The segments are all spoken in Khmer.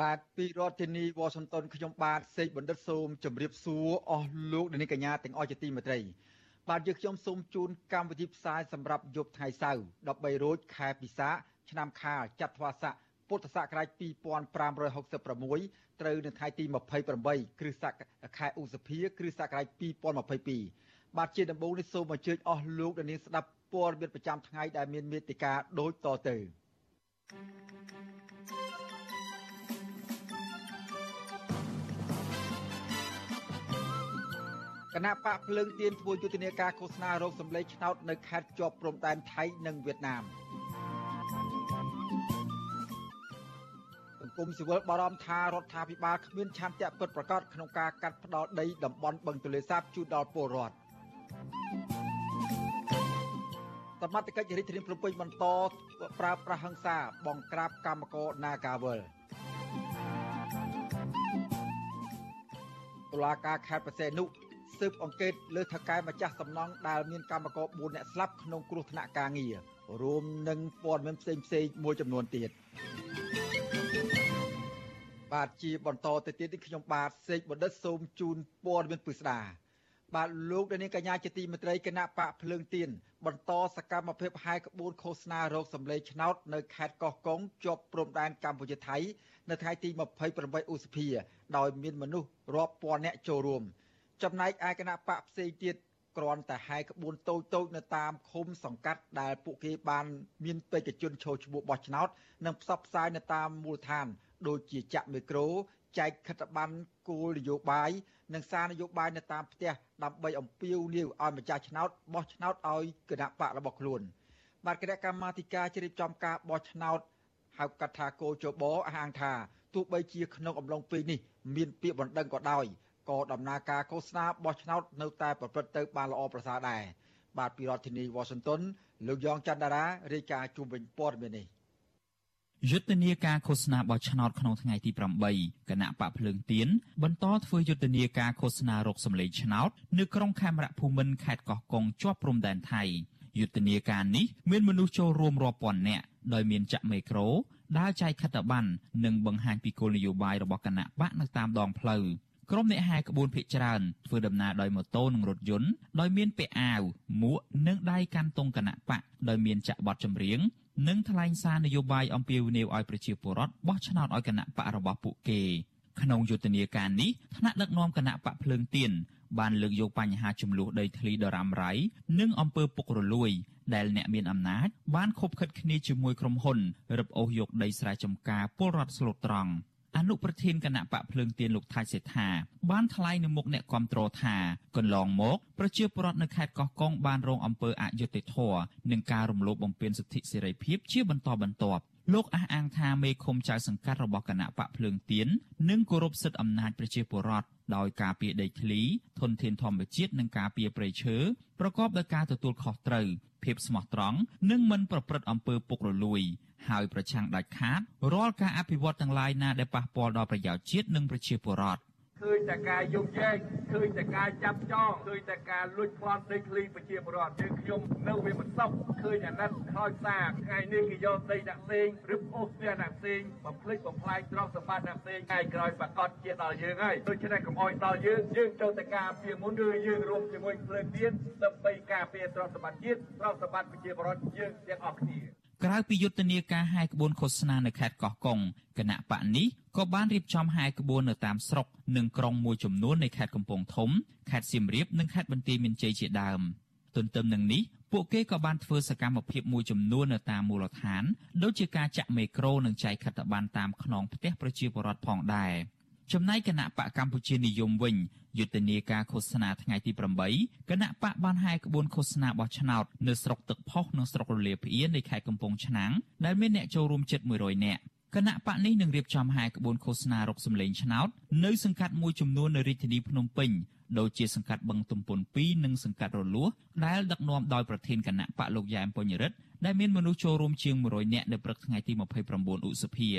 បាទពីរដ្ឋធានីវ៉ាស៊ីនតោនខ្ញុំបាទសេកបណ្ឌិតសូមជម្រាបសួរអស់លោកអ្នកនាងកញ្ញាទាំងអស់ជាទីមេត្រីបាទយើងខ្ញុំសូមជូនកម្មវិធីផ្សាយសម្រាប់យប់ថ្ងៃសៅរ៍13រោចខែពិសាឆ្នាំខាលចត្វាស័កពុទ្ធសករាជ2566ត្រូវនៅថ្ងៃទី28គ្រិស្តសកខែឧសភាគ្រិស្តសករាជ2022បាទជាដំបូងនេះសូមអញ្ជើញអស់លោកអ្នកនាងស្ដាប់ព័ត៌មានប្រចាំថ្ងៃដែលមានមេតិការដូចតទៅ thank you គណៈបកភ្លើងទៀនធ្វើយុទ្ធនាការឃោសនារោគសម្លេងឆ្នោតនៅខេត្តជាប់ព្រំដែនថៃនិងវៀតណាមសង្គមស៊ីវិលបារម្ភថារដ្ឋាភិបាលគ្មានឆន្ទៈពិតប្រាកដក្នុងការកាត់ផ្ដាល់ដីតំបន់បឹងទន្លេសាបជូនដល់ពលរដ្ឋសមត្ថកិច្ចរាជធានីភ្នំពេញបន្តប្រើប្រាស់ហិង្សាបង្ក្រាបកម្មករ Nagawal តុលាការខេត្តបរសេនុ ស៊ើបអង្កេតលើថៅកែម្ចាស់សំណង់ដែលមានកម្មករ4នាក់ស្លាប់ក្នុងគ្រោះថ្នាក់ការងាររួមនឹងព័ត៌មានផ្សេងផ្សេងមួយចំនួនទៀតបាទជាបន្តទៅទៀតនេះខ្ញុំបាទសេកបណ្ឌិតសូមជូនព័ត៌មានពិស្ដាបាទលោកដានីកញ្ញាជាទីមេត្រីគណៈបកភ្លើងទៀនបន្តសកម្មភាពហែក្បួនឃោសនារោគសម្លេងឆ្នោតនៅខេត្តកោះកុងជាប់ព្រំដែនកម្ពុជាថៃនៅថ្ងៃទី28ឧសភា ដោយមានមនុស្សរាប់ពាន់នាក់ចូលរួម ចំណែកឯគណៈបកផ្សេងទៀតគ្រាន់តែហែក្បួនតូចតូចនៅតាមឃុំសង្កាត់ដែលពួកគេបានមានបេក្ខជនចូលឈ្មោះបោះឆ្នោតនិងផ្សព្វផ្សាយនៅតាមមូលដ្ឋាន ដូចជាចាក់មីក្រូចែកខិត្តប័ណ្ណគោលនយោបាយនិងសារនយោបាយនៅតាមផ្ទះដើម្បីអំពាវនាវឲ្យម្ចាស់ឆ្នោតបោះឆ្នោតឲ្យគណៈបករបស់ខ្លួនបាទគណៈកម្មាធិការជ្រៀបចំការបោះឆ្នោតហៅកាត់ថាគោចបអះអាងថាទោះបីជាក្នុងអំឡុងពេលនេះមានពាក្យបណ្ដឹងក៏ដោយ ក៏ដំណើរការឃោសនាបោះឆ្នោតនៅតែប្រព្រឹត្តទៅបានល្អប្រសើរដែរបាទពីរដ្ឋធានីវ៉ាស៊ីនតោនលោកយ៉ងច័ន្ទដារារាយការណ៍ជុំវិញព័ត៌មាននេះយុទ្ធនាការឃោសនាបោះឆ្នោតក្នុងថ្ងៃទី8គណៈបកភ្លើងទៀនបន្តធ្វើយុទ្ធនាការឃោសនារកសម្លេងឆ្នោតនៅក្រុងខេមរៈភូមិន្ទខេត្តកោះកុងជាប់ព្រំដែនថៃយុទ្ធនាការនេះមានមនុស្សចូលរួមរាប់ពាន់នាក់ដោយមានចាក់មេក្រូដើរចែកខិត្តប័ណ្ណនិងបង្ហាញពីគោលនយោបាយរបស់គណៈបកនៅតាមដងផ្លូវ ក្រុមអ្នកហែក្បួនភ ieck ច្រើនធ្វើដំណើរដោយម៉ូតូនិងរថយន្តដោយមានពាក់អាវមួកនិងដៃកាន់ទង់គណៈបកដោយមានចាក់បទចម្រៀងនិងថ្លែងសារនយោបាយអំពាវនាវឲ្យប្រជាពលរដ្ឋបោះឆ្នោតឲ្យគណៈបករបស់ពួកគេក្នុងយុទ្ធនាការនេះថ្នាក់ដឹកនាំគណៈបកភ្លើងទៀនបានលើកយកបញ្ហាចំនួនដីធ្លីដរ៉ាំរ៉ៃនិងអំពើពុករលួយ ដែលអ្នកមានអំណាចបានខົບខិតគ្នាជាមួយក្រុមហ៊ុនរឹបអូសយកដីស្រែចម្ការពលរដ្ឋស្លូតត្រង់ អនុប្រធានគណៈបកភ្លើងទៀនលោកថៃសេដ្ឋាបានថ្លែងនៅមុខអ្នកគាំទ្រថាកន្លងមកប្រជាពលរដ្ឋនៅខេត្តកោះកុងបានរងអំពើអយុត្តិធម៌និងការរំលោភបំពានសិទ្ធិសេរីភាពជាបន្តបន្ទាប់លោកអះអាងថាមេឃុំចៅសង្កាត់របស់គណៈបកភ្លើងទៀននឹងគោរពសិទ្ធិអំណាចប្រជាពលរដ្ឋដោយការពារដីធ្លីធនធានធម្មជាតិនិងការពារព្រៃឈើប្រកបដោយការទទួលខុសត្រូវភាពស្មោះត្រង់និងមិនប្រព្រឹត្តអំពើពុករលួយ ហើយប្រឆាំងដាច់ខាតរាល់ការអភិវឌ្ឍទាំងឡាយណាដែលប៉ះពាល់ដល់ប្រយោជន៍ជាតិនិងប្រជាពលរដ្ឋឃើញតែការយំយែងឃើញតែការចាប់ចងឃើញតែការលួចប្លន់ដីធ្លីប្រជាពលរដ្ឋយើងខ្ញុំនៅវាមិនសុខឃើញអាណិតខោចសារថ្ងៃនេះគេយកដីដាក់ផ្សេងឬអូសផ្ទះដាក់ផ្សេងបំភ្លេចបំផ្លាញទ្រព្យសម្បត្តិដាក់ផ្សេងថ្ងៃក្រោយប្រកាសជាដល់យើងហើយដូច្នេះកុំអោយដល់យើងយើងចូលតែការពីមុនឬយើងរួមជាមួយភ្លើងទៀនដើម្បីការពារទ្រព្យសម្បត្តិជាតិទ្រព្យសម្បត្តិប្រជាពលរដ្ឋយើងទាំងអស់គ្នា ក្រៅពីយុទ្ធនាការហែក្បួនឃោសនានៅខេត្តកោះកុងគណៈបកនេះក៏បានរៀបចំហែក្បួននៅតាមស្រុកនិងក្រុងមួយចំនួននៃខេត្តកំពង់ធំខេត្តសៀមរាបនិងខេត្តបន្ទាយមានជ័យជាដើមទន្ទឹមនឹងនេះពួកគេក៏បានធ្វើសកម្មភាពមួយចំនួននៅតាមមូលដ្ឋានដូចជាការចាក់មេក្រូនិងចែកខិត្តប័ណ្ណតាមខ្នងផ្ទះប្រជាពលរដ្ឋផងដែរ ចំណែកគណៈបកកម្ពុជានិយមវិញយុទ្ធនាការឃោសនាថ្ងៃទី8គណៈបកបានហែក្បួនឃោសនាបោះឆ្នោតនៅស្រុកទឹកផុសនិងស្រុករលាភៀនៃខេត្តកំពង់ឆ្នាំងដែលមានអ្នកចូលរួមជិត100នាក់គណៈបកនេះនឹងរៀបចំហាយក្បួនឃោសនារកសម្លេងឆ្នោតនៅសង្កាត់មួយចំនួននៅរាជធានីភ្នំពេញដូចជាសង្កាត់បឹងទំពុន2និងសង្កាត់រលួសដែលដឹកនាំដោយប្រធានគណៈបកលោកយ៉ែមពញ្ញរិទ្ធដែលមានមនុស្សចូលរួមជាង100នាក់នៅព្រឹកថ្ងៃទី29ឧសភា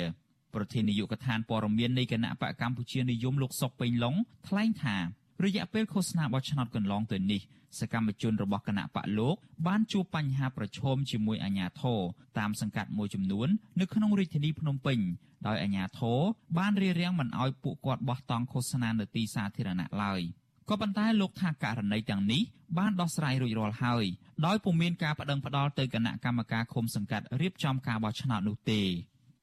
ប្រធាននាយកដ្ឋានព័ត៌មាននៃគណៈបកកម្ពុជានិយមលោកសុកពេញឡុងថ្លែងថារយៈពេលឃោសនាបោះឆ្នោតកន្លងទៅនេះសកម្មជនរបស់គណៈបកលោកបានជួបបញ្ហាប្រឈមជាមួយអាជ្ញាធរតាមសង្កាត់មួយចំនួននៅក្នុងរាជធានីភ្នំពេញដោយអាជ្ញាធរបានរារាំងមិនឲ្យពួកគាត់បោះតង់ឃោសនានៅទីសាធារណៈឡើយក៏ប៉ុន្តែលោកថាករណីទាំងនេះបានដោះស្រាយរួចរាល់ហើយដោយពុំមានការបដិងផ្ដាល់ទៅគណៈកម្មការឃុំសង្កាត់រៀបចំការបោះឆ្នោតនោះទេ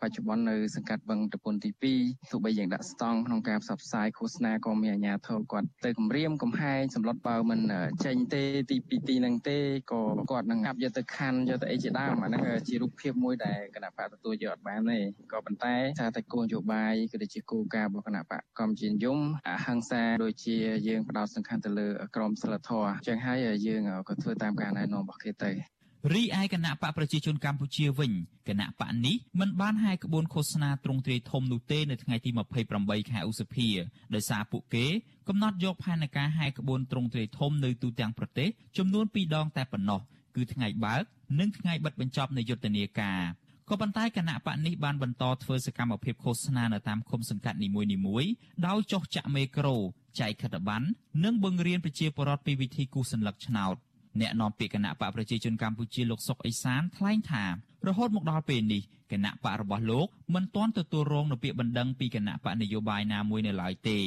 បច្ចុប្បន្ននៅសង្កាត់បឹងតពុនទី2ទោះបីយ៉ាងដាក់ស្តង់ក្នុងការផ្សព្វផ្សាយឃោសនាក៏មានអាជ្ញាធរគាត់ទៅគម្រាមកំហែងសម្លុតបើមិនចេញទេទី2ទីហ្នឹងទេក៏គាត់នឹងអាប់យកទៅខណ្ឌយកទៅអីជាដើមអាហ្នឹងជារូបភាពមួយដែលគណៈបកទទួលយកអត់បានទេក៏ប៉ុន្តែថាតែគោលនយោបាយក៏ដូចជាគោលការណ៍របស់គណៈបកកម្ពុជានិយមអហិង្សាដូចជាយើងផ្ដោតសំខាន់ទៅលើក្រមសីលធម៌អញ្ចឹងហើយយើងក៏ធ្វើតាមការណែនាំរបស់គេទៅ រីឯគណៈបកប្រជាជនកម្ពុជាវិញគណៈបកនេះមិនបានហាយក្បួនឃោសនាទ្រង់ទ្រាយធំនោះទេនៅថ្ងៃទី28ខែឧសភាដោយសារពួកគេកំណត់យកផែនការហាយក្បួនទ្រង់ទ្រាយធំនៅទូទាំងប្រទេសចំនួន2ដងតែប៉ុណ្ណោះគឺថ្ងៃបើក និងថ្ងៃបិទបញ្ចប់នៃយុទ្ធនាការក៏ប៉ុន្តែគណៈបកនេះបានបន្តធ្វើសកម្មភាពឃោសនានៅតាមឃុំសង្កាត់នីមួយៗដោយចុះចាក់មេក្រូចែកខិត្តប័ណ្ណនិងបង្រៀនប្រជាពលរដ្ឋពីវិធីគូសសញ្ញលឹកឆ្នោត អ្នកនាំពាក្យគណៈបកប្រជាជនកម្ពុជាលោកសុកអេសានថ្លែងថារហូតមកដល់ពេលនេះគណៈបករបស់លោកមិនទាន់ទទួលរងនូវពាក្យបណ្ដឹងពីគណៈបកនយោបាយណាមួយនៅឡើយទេ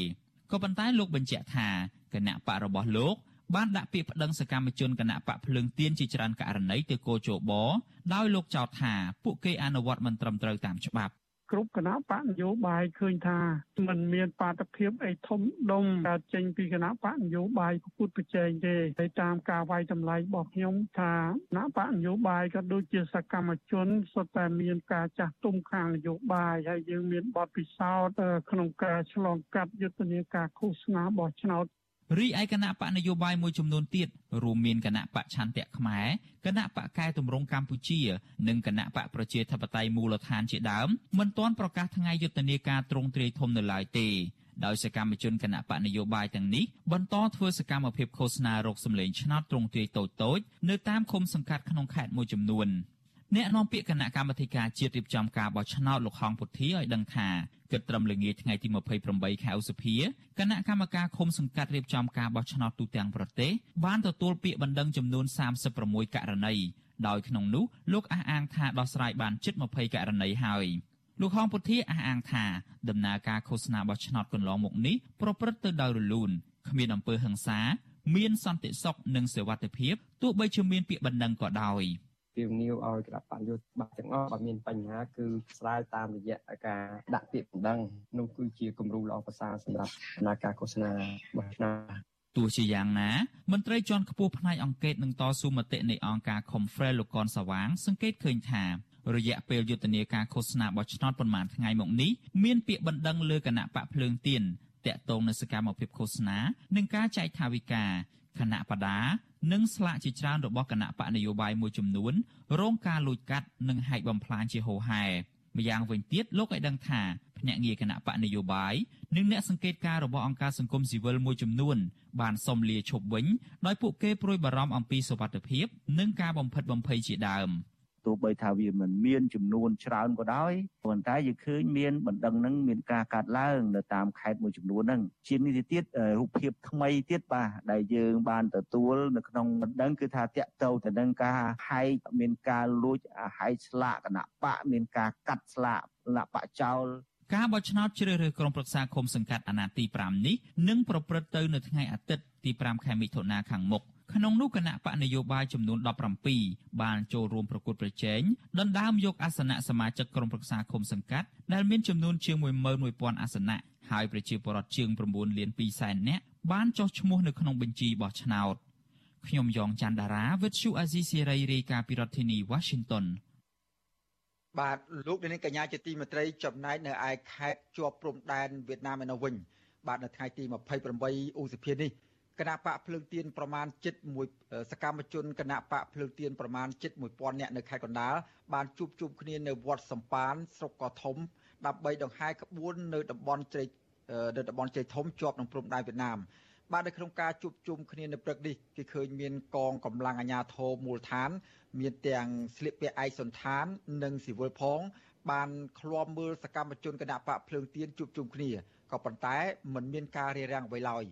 ក៏ប៉ុន្តែលោកបញ្ជាក់ថាគណៈបករបស់លោកបានដាក់ពាក្យប្តឹងសកម្មជនគណៈបកភ្លើងទៀនជាច្រើនករណីទៅគោជបដោយលោកចោទថាពួកគេអនុវត្តមិនត្រឹមត្រូវតាមច្បាប់ គ្រប់គណៈបកនយោបាយឃើញថាมันមានបាតុភិបអីធំដុំកើតចេញពីគណៈបកនយោបាយពុទ្ធប្រជែងទេហើយតាមការវាយតម្លៃរបស់ខ្ញុំថាគណៈបកនយោបាយក៏ដូចជាសកម្មជនសុទ្ធតែមានការចាស់ទុំខាងនយោបាយហើយយើងមានបទពិសោធន៍ក្នុងការឆ្លងកាត់យុទ្ធនាការឃោសនាបោះឆ្នោត រីឯគណៈបកនយោបាយមួយចំនួនទៀតរួមមានគណៈបកឆន្ទៈខ្មែរគណៈបកកែតម្រង់កម្ពុជា និងគណៈបកប្រជាធិបតេយ្យមូលដ្ឋានជាដើមមិនទាន់ប្រកាសថ្ងៃយុទ្ធនាការទ្រង់ទ្រាយធំនៅឡើយទេដោយសកម្មជនគណៈបកនយោបាយទាំងនេះបន្តធ្វើសកម្មភាពឃោសនារកសម្លេងឆ្នោតទ្រង់ទ្រាយតូចៗនៅតាមឃុំសង្កាត់ក្នុងខេត្តមួយចំនួន អ្នកនាំពាក្យគណៈកម្មាធិការជាតិរៀបចំការបោះឆ្នោតលោកហងពុធាឲ្យដឹងថាគិតត្រឹមល្ងាចថ្ងៃទី28ខែឧសភាគណៈកម្មការឃុំសង្កាត់រៀបចំការបោះឆ្នោតទូទាំងប្រទេសបានទទួលពាក្យបណ្ដឹងចំនួន36ករណីដោយក្នុងនោះលោកអះអាងថាដោះស្រាយបានជិត20ករណីហើយលោកហងពុធាអះអាងថាដំណើរការឃោសនាបោះឆ្នោតកន្លងមកនេះប្រព្រឹត្តទៅដោយរលូនគ្មានអំពើហិង្សា មានសន្តិសុខនិងសេវាភាពទោះបីជាមានពាក្យបណ្ដឹងក៏ដោយ។ ទាវនាវឲ្យគណៈបញ្ញត្តិបាក់ទាំងអស់បើមានបញ្ហាគឺស្រាវតាមរយៈការដាក់ពាក្យបណ្ដឹងនោះគឺជាគំរូល្អប្រសើរសម្រាប់ដំណើរការឃោសនារបស់ឆ្នាំទោះជាយ៉ាងណាមន្ត្រីជាន់ខ្ពស់ផ្នែកអង្គការនឹងតស៊ូមតិនៃអង្គការ Confrel លោកកនសវាង សង្កេតឃើញថារយៈពេលយុទ្ធនាការឃោសនាបោះឆ្នោតប៉ុន្មានថ្ងៃមកនេះមានពាក្យបណ្ដឹងលើគណៈបកភ្លើងទៀនតាក់ទងនឹងសកម្មភាពឃោសនា និងការចែកថាវិការគណៈបដា និងស្លាកជាច្រើនរបស់គណៈបកនយោបាយមួយចំនួនរងការលួចកាត់និងហែកបំផ្លាញជាហូរហែម្យ៉ាងវិញទៀតលោកឲ្យដឹងថាភ្នាក់ងារគណៈបកនយោបាយនិងអ្នកសង្កេតការរបស់អង្គការសង្គមស៊ីវិលមួយចំនួនបានសុំលាឈប់វិញដោយពួកគេព្រួយបារម្ភអំពីសុវត្ថិភាពនិងការបំផិតបំភ័យជាដើម។ ទោះបីថាវាមិនមានចំនួនច្រើនក៏ដោយប៉ុន្តែយើងឃើញមានបណ្ដឹងនឹងមានការកាត់ឡើងនៅតាមខេត្តមួយចំនួនហ្នឹងជានេះទៅទៀតរូបភាពថ្មីទៀតបាទដែលយើងបានទទួលនៅក្នុងបណ្ដឹងគឺថាតាក់ទៅទៅនឹងការហែកមានការលួចហែកស្លាកគណៈបកមានការកាត់ស្លាកគណៈបកចោលការបោះឆ្នោតជ្រើសរើសក្រុមប្រឹក្សាឃុំសង្កាត់អាណត្តិទី5នេះនឹងប្រព្រឹត្តទៅនៅថ្ងៃអាទិត្យទី5ខែមិថុនាខាងមុខ ក្នុងនោះគណៈបកនយោបាយចំនួន17បានចូលរួមប្រកួតប្រជែងដណ្ដើមយកអាសនៈសមាជិកក្រុមប្រឹក្សាឃុំសង្កាត់ដែលមានចំនួនជាង11000អាសនៈហើយប្រជាពលរដ្ឋជាង9លាន2សែននាក់បានចុះឈ្មោះនៅក្នុងបញ្ជីបោះឆ្នោតខ្ញុំយ៉ងច័ន្ទដារាវិទ្យុអាស៊ីសេរីរាយការណ៍ពីរដ្ឋធានី Washington បាទលោកនាងកញ្ញាជាទីមេត្រីចំណែកនៅឯខេត្តជាប់ព្រំដែនវៀតណាមឯនោះវិញបាទនៅថ្ងៃទី28ឧសភានេះ គគណៈបកភ្លើងទៀនប្រមាណ71សកម្មជនគណៈបកភ្លើងទៀនប្រមាណ71000នាក់នៅខេត្តកណ្ដាលបានជួបជុំគ្នានៅវត្តសម្ប៉ានស្រុកកោះធំដើម្បីដង្ហែក្បួននៅតំបន់ជ្រៃនៅតំបន់ជ្រៃធំជាប់នឹងព្រំដែនវៀតណាមបាទនៅក្នុងការជួបជុំគ្នានៅព្រឹកនេះគេឃើញមានកងកម្លាំងអាជ្ញាធរមូលដ្ឋាន មានទាំងស្លៀកពាក់ឯកសន្តាន និងស៊ីវិលផង បានឃ្លាំមើលសកម្មជនគណៈបកភ្លើងទៀនជួបជុំគ្នាក៏ប៉ុន្តែមិនមានការរារាំងអ្វីឡើយ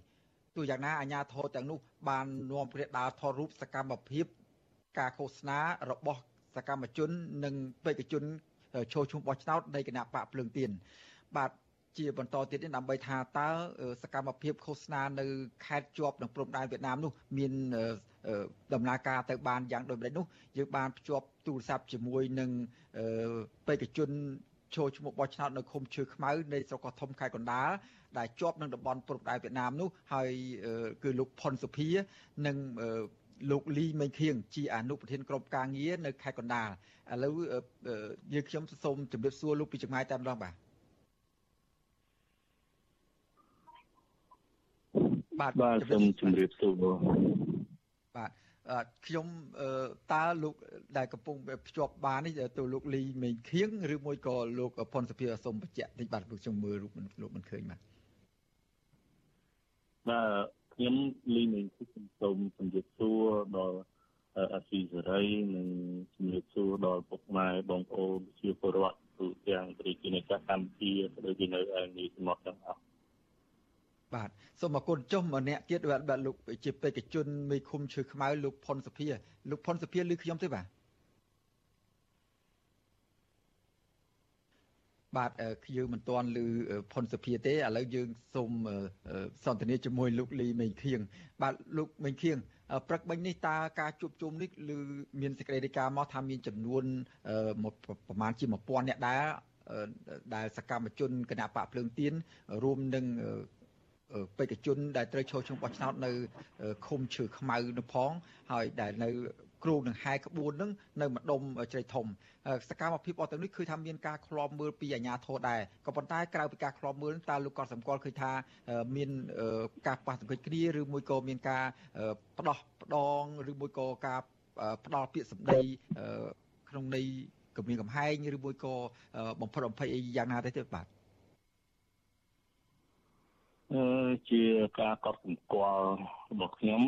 ទោះយ៉ាងណាអាជ្ញាធរទាំងនោះបាននាំគ្នាដើរថតរូបសកម្មភាពការឃោសនារបស់សកម្មជន និងបេក្ខជនចូលឈ្មោះបោះឆ្នោតនៃគណៈបកភ្លើងទៀនបាទជាបន្តទៀតនេះដើម្បីថាតើសកម្មភាពឃោសនានៅខេត្តជាប់នឹងព្រំដែនវៀតណាមនោះមានដំណើរការទៅបានយ៉ាងដូចម្តេចនោះយើងបានភ្ជាប់ទូរស័ព្ទជាមួយនឹងបេក្ខជន ចូលឈ្មោះបោះឆ្នោតនៅឃុំឈើខ្មៅនៃស្រុកកោះធំខេត្តកណ្ដាលដែលជាប់នឹងតំបន់ព្រំដែនវៀតណាមនោះហើយគឺលោកផុនសុភានិងលោកលីមេងខៀងជាអនុប្រធានក្រុមការងារនៅខេត្តកណ្ដាលឥឡូវយើងខ្ញុំសូមជម្រាបសួរលោកពីចម្ងាយតែម្ដងបាទបាទបាទសូមជម្រាបសួរបាទខ្ញុំតើលោក ដែលកំពុងភ្ជាប់បាននេះទៅលោកលីមេងខៀងឬមួយក៏លោកផុនសុភាសូមបញ្ជាក់តិចបាទខ្ញុំមើលរូបលោកមិនឃើញបាទបាទខ្ញុំលីមេងខៀងសូមជម្រាបសួរដល់អសីសេរីនិងជំរាបសួរដល់ពុកម៉ែបងប្អូនជាពលរដ្ឋទូទាំងប្រទេសនៃកម្ពុជាដូចជានៅឯនេះសមុទ្រទាំងអស់បាទសូមអគុណចុះម្នាក់ទៀតបាទលោកជាបេក្ខជនមេឃុំឈើខ្មៅលោកផុនសុភាលោកផុនសុភាឮខ្ញុំទេបាទ បាទយើងមិនទាន់ឮផុនសុភាទេឥឡូវយើងសូមសន្ទនាជាមួយលោកលីមេងខៀងបាទលោកមេងខៀងព្រឹកមិញនេះតើការជួបជុំនេះឬមានសេចក្តីរាយការណ៍មកថាមានចំនួនប្រមាណជា1000អ្នកដែរដែលសកម្មជនគណៈបកភ្លើងទៀនរួមនឹងបេក្ខជនដែលត្រូវចូលឈ្មោះបោះឆ្នោតនៅឃុំឈើខ្មៅនោះផង ហើយដែលនៅ គ្រូនឹងហែក្បួននឹងនៅម្ដុំជ្រៃធំសកម្មភាពអត់ទាំងនេះគឺថាមានការឃ្លាំមើលពីអាជ្ញាធរដែរក៏ប៉ុន្តែក្រៅពីការឃ្លាំមើលតើលោកក៏សម្គាល់ឃើញថាមានការប៉ះទង្គិចគ្នាឬមួយក៏មានការផ្ដោះផ្ដងឬមួយក៏ការផ្ដល់ពាក្យសម្ដីក្នុងន័យគម្រាមកំហែងឬមួយក៏បំផិតបំភ័យអីយ៉ាងណាទេទេបាទជាការកត់សម្គាល់របស់ខ្ញុំ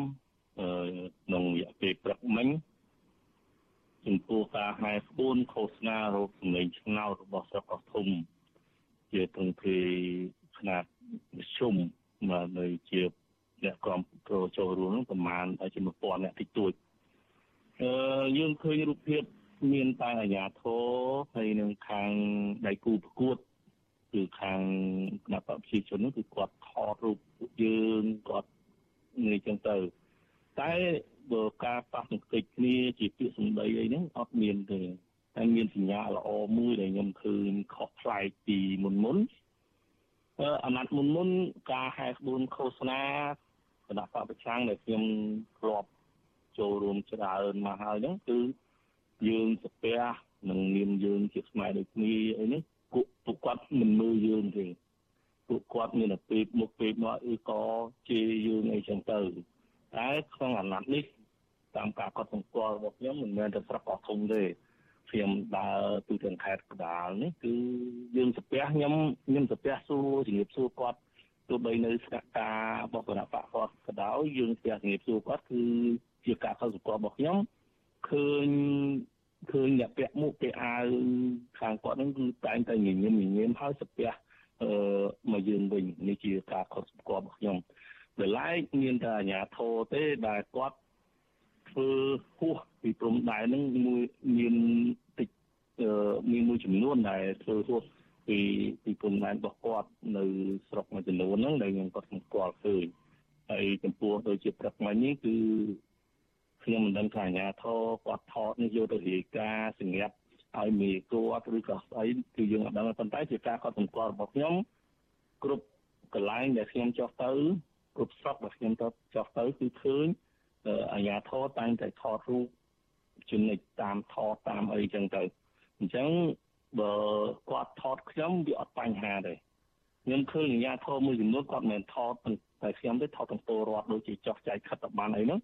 ក្នុងរយៈពេលព្រឹកមិញចំពោះការហែស្ពួនឃោសនារោគសម្លេងឆ្នោតរបស់ស្រុកកោះធំជាទងភេຂະຫນាតមធ្យមមកនៅជាអ្នកក្រុមប្រចូលរួមនឹងប្រមាណជា1000អ្នកតិចតួចអឺយើងឃើញរូបភាពមានតែអាញាធរហើយនឹងខាងដៃគូប្រកួតគឺខាងគណៈបព្វជិជននោះគឺគាត់ថតរូបពួកយើងគាត់នេះចឹងទៅ តែបើការប៉ះទង្គិចគ្នាជាពាក្យសម្ដីអីហ្នឹងអត់មានទេតែមានសញ្ញាល្អមួយដែលខ្ញុំឃើញខុសប្លែកពីមុនមុនអឺអាណត្តិមុនមុនការហែក្បួនឃោសនាគណៈបព្វប្រឆាំងដែលខ្ញុំធ្លាប់ចូលរួមច្រើនមកហើយហ្នឹងគឺយើងស្ពះនឹងមានយើងជាស្មារតីគ្នាអីនេះពួកពួកគាត់មិនមើលយើងទេពួកគាត់មានតែពេកមុខពេកមកអីក៏ជេរយើងអីចឹងទៅ តែក្នុងអាណត្តិនេះតាមការកត់សម្គាល់របស់ខ្ញុំមិនមែនតែស្រុកកោះធំទេខ្ញុំដើរទូទាំងខេត្តកដាលនេះគឺយើងស្ពះខ្ញុំខ្ញុំស្ពះសួរជំរាបសួរគាត់ទោះបីនៅស្នាក់ការរបស់គណៈបកគាត់ក៏ដោយយើងស្ពះជំរាបសួរគាត់គឺជាការកត់សម្គាល់របស់ខ្ញុំឃើញឃើញអ្នកពាក់មួកពាក់អាវខាងគាត់ហ្នឹងគឺតែងតែញញឹមញញឹមហើយស្ពះអឺមកយើងវិញនេះជាការខុសស្គាល់របស់ខ្ញុំ ដែលឡែកមានតែអាញាធរទេដែលគាត់ធ្វើហួសពីព្រំដែនហ្នឹងមួយមានតិចអឺមានមួយចំនួនដែលធ្វើហួសពីពីព្រំដែនរបស់គាត់នៅស្រុកមួយចំនួនហ្នឹងដែលខ្ញុំគាត់ស្គាល់ឃើញហើយចំពោះដូចជាព្រឹកមិញនេះគឺខ្ញុំមិនដឹងថាអាញាធរគាត់ថតនេះយកទៅរាយការណ៍សម្រាប់ឲ្យមេគាត់ឬក៏ស្អីគឺយើងអត់ដឹងប៉ុន្តែជាការកត់សម្គាល់របស់ខ្ញុំគ្រប់កន្លែងដែលខ្ញុំចុះទៅ គ្រប់ស្រុកដែលខ្ញុំទៅចុះទៅគឺឃើញអាញាធរតែងតែថតរូបចំណិចតាមថតតាមអីចឹងទៅអញ្ចឹងបើគាត់ថតខ្ញុំវាអត់បញ្ហាទេខ្ញុំឃើញអាជ្ញាធរមួយចំនួនគាត់មិនថតតែខ្ញុំទេថតទាំងពលរដ្ឋដូចជាចោះចែកខិត្តប័ណ្ណអីហ្នឹង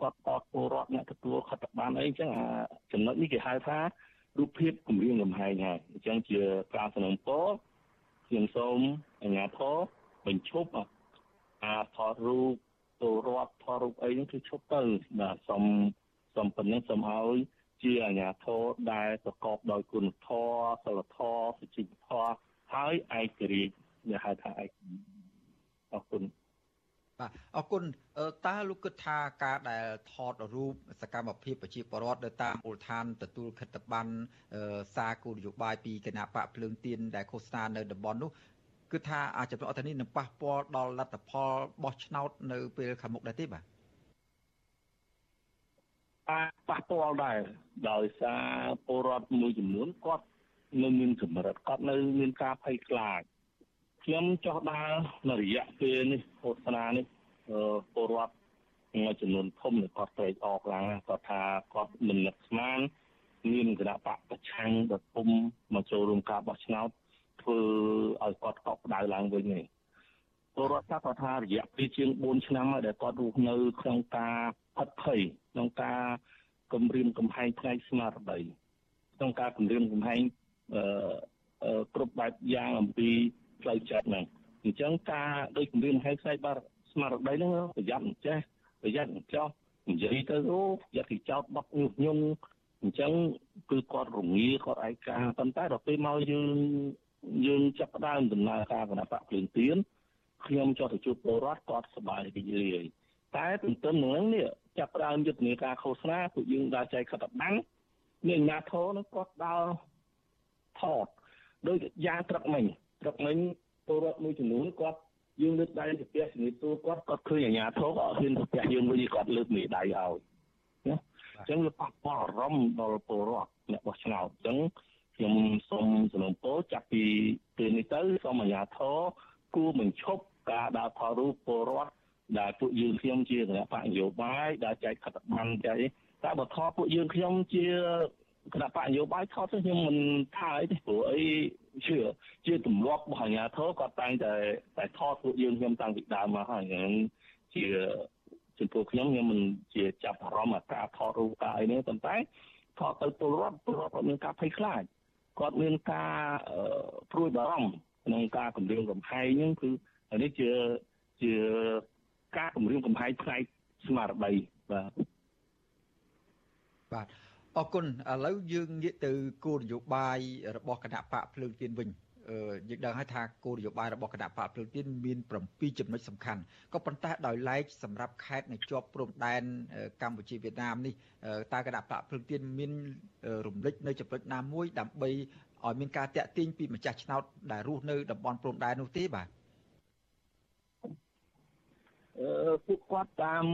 គាត់ថតពលរដ្ឋអ្នកទទួលខិត្តប័ណ្ណអីអញ្ចឹងអាចំណុចនេះគេហៅថារូបភាពគម្រាមកំហែងហើយអញ្ចឹងជាការសំណូមពរខ្ញុំសូមអាជ្ញាធរបញ្ឈប់ អាថតរូបពលរដ្ឋថតរូបអីហ្នឹងគឺឈប់ទៅបាទសូមសូមប៉ុណ្ណឹងសូមឲ្យជាអាជ្ញាធរដែលប្រកបដោយគុណធម៌សិលធម៌សុជីវធម៌ហើយឯករាជ្យដែលហៅថាឯកអរគុណបាទអរគុណតើលោកគិតថាការដែលថតរូបសកម្មភាពប្រជាពលរដ្ឋនៅតាមមូលដ្ឋានទទួលខិត្តប័ណ្ណសារគោលនយោបាយពីគណៈបកភ្លើងទៀនដែលឃោសនានៅតំបន់នោះ គឺថាអាចចំណុចអត្ថនេះនឹងប៉ះពាល់ដល់លទ្ធផលបោះឆ្នោតនៅពេលខាងមុខដែរទេបាទប៉ះពាល់ដែរដោយសារពលរដ្ឋមួយចំនួនគាត់នៅមានកម្រិតគាត់នៅមានការភ័យខ្លាចខ្ញុំចោះដើរនៅរយៈពេលនេះឃោសនានេះពលរដ្ឋមួយចំនួនធំគាត់ត្រេកអរខ្លាំងគាត់ថាគាត់មិននឹកស្មានមានគណៈបកប្រឆាំងដ៏ធំមកចូលរួមការបោះឆ្នោត ធ្វើឲ្យគាត់កក់ក្ដៅឡើងវិញនេះពលរដ្ឋថាគាត់ថារយៈពេលជាង4ឆ្នាំហើយដែលគាត់រស់នៅក្នុងការផិតភ័យក្នុងការគម្រាមកំហែងផ្នែកស្មារតីក្នុងការគម្រាមកំហែងអឺគ្រប់បែបយ៉ាងអំពីផ្លូវចិត្តហ្នឹងអញ្ចឹងការដូចគម្រាមកំហែងផ្នែកបាស្មារតីហ្នឹងប្រយ័ត្នមិនចេះប្រយ័ត្នមិនចោះនិយាយទៅអូយកគេចោតបត់ញុះញង់អញ្ចឹងគឺគាត់រងាគាត់ឯកាប៉ុន្តែដល់ពេលមកយើង យើងចាប់ផ្ដើមដំណើរការគណៈបកភ្លើងទៀនខ្ញុំចោះទៅជួបពលរដ្ឋគាត់សប្បាយរីករាយតែទន្ទឹមនឹងនេះចាប់ផ្ដើមយុទ្ធនាការឃោសនាពួកយើងដើរចែកខិតបាំងមានអាញាធរនោះគាត់ដើរថតដោយយ៉ាងត្រឹកមិញត្រឹកមិញពលរដ្ឋមួយចំនួនគាត់យើងលើកដៃទៅផ្ទះជំរាបសួរគាត់គាត់ឃើញអាញាធរក៏អត់ហ៊ានទៅផ្ទះយើងវិញគាត់លើកមេដៃឲ្យណាអញ្ចឹងវាប៉ះពាល់អារម្មណ៍ដល់ពលរដ្ឋអ្នកបោះឆ្នោតអញ្ចឹង ខ្ញុំសូមសំណូមពរចាប់ពីពេលនេះទៅសូមអាជ្ញាធរគួរបញ្ឈប់ការដើរថតរូបពលរដ្ឋដែលពួកយើងខ្ញុំជាគណៈបកនយោបាយដែលចែកខិត្តប័ណ្ណចែកតែបើថតពួកយើងខ្ញុំជាគណៈបកនយោបាយថតទៅខ្ញុំមិនថាអីទេព្រោះអីជាជាទម្លាប់របស់អាជ្ញាធរគាត់តែងតែតែថតពួកយើងខ្ញុំតាំងពីដើមមកហើយហ្នឹងជាចំពោះខ្ញុំខ្ញុំមិនជាចាប់អារម្មណ៍អាការថតរូបការអីនេះប៉ុន្តែថតទៅពលរដ្ឋពលរដ្ឋគាត់មានការភ័យខ្លាច គាត់មានការព្រួយបារម្ភក្នុងការគម្រាមកំហែងហ្នឹងគឺនេះជាជាការគម្រាមកំហែងផ្នែកស្មារតីបាទបាទអរគុណឥឡូវយើងងាកទៅគោលនយោបាយរបស់គណៈបកភ្លើងទៀនវិញ យើងដឹងហើយថាគោលនយោបាយរបស់គណៈបកភ្លើងទៀនមាន7ចំណុចសំខាន់ក៏ប៉ុន្តែដោយឡែកសម្រាប់ខេត្តនៅជាប់ព្រំដែនកម្ពុជាវៀតណាមនេះតើគណៈបកភ្លើងទៀនមានរំលេចនៅចំណុចណាមួយដើម្បីឲ្យមានការតាក់ទាញពីម្ចាស់ឆ្នោតដែលរស់នៅតំបន់ព្រំដែននោះទេបាទអឺពួកគាត់តាម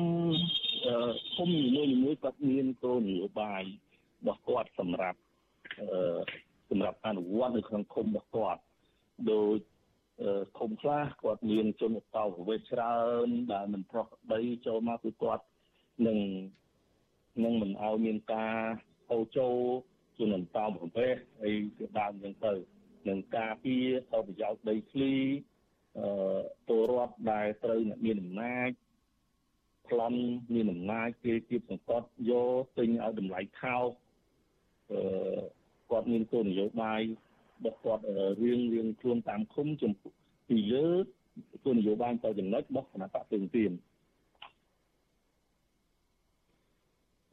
ភូមិនីមួយៗគាត់មានគោលនយោបាយរបស់គាត់សម្រាប់អឺសម្រាប់អនុវត្តនៅក្នុងឃុំរបស់គាត់ ដោយឃុំខ្លះគាត់មានជនឧបវេសច្រើនដែលមិនប្រោះដីចូលមកគឺគាត់នឹងនឹងមិនឲ្យមានការហូរចូលជនអន្តោប្រវេសហើយជាដើមអញ្ចឹងទៅនឹងការពារផលប្រយោជន៍ដីធ្លីអឺពលរដ្ឋដែលត្រូវអ្នកមានអំណាចប្លន់មានអំណាចគេគៀបសង្កត់យកទិញឲ្យតម្លៃថោកអឺគាត់មានគោលនយោបាយ របស់គាត់រៀងរៀងខ្លួនតាមឃុំចំពីលើគោលនយោបាយទៅចំណុចរបស់គណៈបកពេញទៀន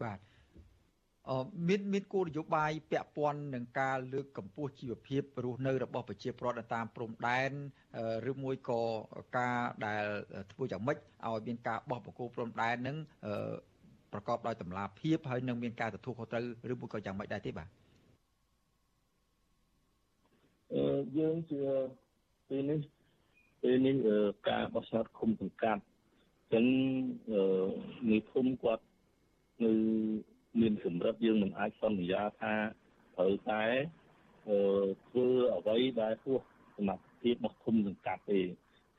បាទអមានមានគោលនយោបាយពាក់ព័ន្ធនឹងការលើកកម្ពស់ជីវភាពរស់នៅរបស់ប្រជាពលរដ្ឋតាមព្រំដែនឬមួយក៏ការដែលធ្វើយ៉ាងម៉េចឲ្យមានការបោះបង្គោលព្រំដែននឹងប្រកបដោយតម្លាភាពហើយនឹងមានការទទួលខុសត្រូវឬមួយក៏យ៉ាងម៉េចដែរទេបាទ អឺយើងជាពេលនេះពេលនេះការបោះឆ្នោតឃុំសង្កាត់ចឹងនេះភូមិគាត់នៅមានកម្រិតយើងមិនអាចសន្យាថាត្រូវតែអឺធ្វើអ្វីដែលហួសសមត្ថភាពរបស់ឃុំសង្កាត់ទេ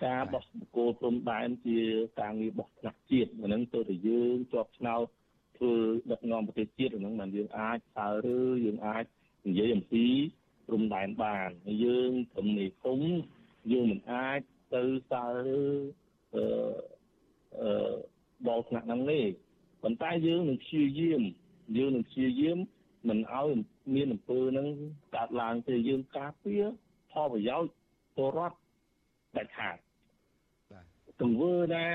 ការបោះបង្គោលព្រំដែនជាការងាររបស់ថ្នាក់ជាតិអាហ្នឹងទៅតែយើងជាប់ឆ្នោតធ្វើដឹកនាំប្រទេសជាតិអាហ្នឹងមិនយើងអាចសើឬយើងអាចនិយាយអំពី ព្រំដែនបានយើងព្រមនេះគុំយើងមិនអាចទៅសើអឺអឺបលថ្នាក់ហ្នឹងទេប៉ុន្តែយើងនឹងព្យាយាមយើងនឹងព្យាយាមមិនឲ្យមានអំពើហ្នឹងកើតឡើងទេយើងការពារផលប្រយោជន៍ពលរដ្ឋដាច់ខាតទង្វើណា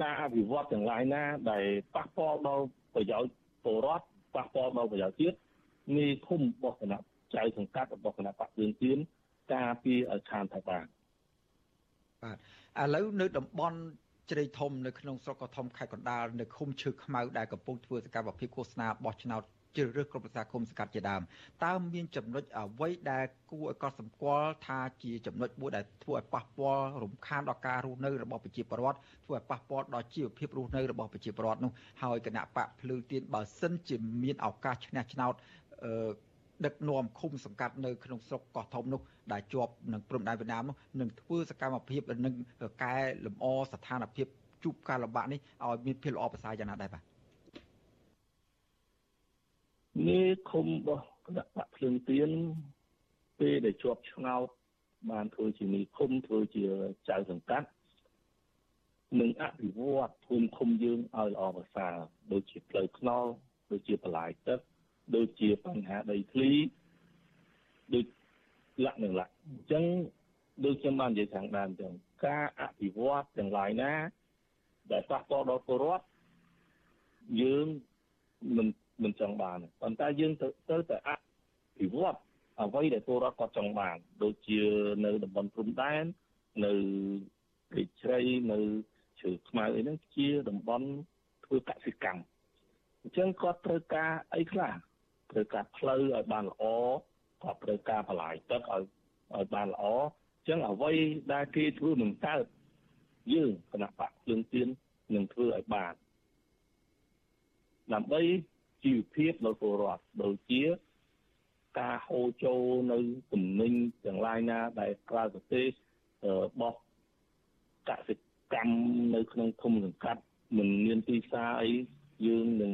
ការអភិវឌ្ឍទាំងឡាយណា ដែលប៉ះពាល់ដល់ប្រយោជន៍ពលរដ្ឋប៉ះពាល់ដល់ប្រយោជន៍ជាតិមានឃុំរបស់គណៈ ចៅសង្កាត់របស់គណៈបកឿនទៀនការពារឲ្យខានថាបានបាទឥឡូវនៅតំបន់ជ្រៃធំនៅក្នុងស្រុកកោះធំខេត្តកណ្ដាលនៅឃុំឈើខ្មៅដែលកំពុងធ្វើសកម្មភាពឃោសនាបោះឆ្នោតជ្រើសរើសក្រុមប្រឹក្សាគុំសង្កាត់ជាដើមតើមានចំណុចអ្វីដែលគួរឲ្យកត់សម្គាល់ថាជាចំណុចមួយដែលធ្វើឲ្យប៉ះពាល់រំខានដល់ការរស់នៅរបស់ប្រជាពលរដ្ឋធ្វើឲ្យប៉ះពាល់ដល់ជីវភាពរស់នៅរបស់ប្រជាពលរដ្ឋនោះហើយគណៈបកភ្លើងទៀនបើសិនជាមានឱកាសឈ្នះឆ្នោតអឺ ដឹកនាំឃុំសង្កាត់នៅក្នុងស្រុកកោះធំនោះដែលជាប់នឹងព្រំដែនវៀតណាមនោះនឹងធ្វើសកម្មភាពនិងកែលម្អស្ថានភាពជួបការលំបាកនេះឲ្យមានភាពល្អប្រសើរយ៉ាងណាដែរបាទនេះឃុំរបស់គណៈបកភ្លើងទៀនពេលដែលជាប់ឆ្នោតបានធ្វើជាមីឃុំធ្វើជាចៅសង្កាត់នឹងអភិវឌ្ឍភូមិឃុំយើងឲ្យល្អប្រសើរដូចជាផ្លូវថ្នល់ដូចជាបន្លាយទឹក ដូចជាបញ្ហាដីធ្លីដូចលក្ខណៈអញ្ចឹងដូចខ្ញុំបាននិយាយខាងដើមអញ្ចឹងការអភិវឌ្ឍទាំងឡាយណា ដែលប៉ះពាល់ដល់ពលរដ្ឋយើងមិនមិនចង់បានប៉ុន្តែយើងទៅទៅតែអភិវឌ្ឍអ្វីដែលពលរដ្ឋគាត់ចង់បាន ដូចជានៅតំបន់ព្រំដែននៅព្រៃជ្រៃនៅជ្រៅខ្មៅអីហ្នឹងជាតំបន់ធ្វើកសិកម្មអញ្ចឹងគាត់ត្រូវការអីខ្លះ ត្រូវការផ្លូវឲ្យបានល្អគាត់ត្រូវការបន្លាយទឹកឲ្យឲ្យបានល្អអញ្ចឹងអ្វីដែលគេធ្វើមិនកើតយើងគណៈបកភ្លើងទៀននឹងធ្វើឲ្យបានដើម្បីជីវភាពរបស់ពលរដ្ឋដូចជាការហូរចូលនៅទំនិញទាំងឡាយណាដែលក្រៅប្រទេសបោះកសិកម្មនៅក្នុងភូមិសង្កាត់មិនមានទីផ្សារអីយើងនឹង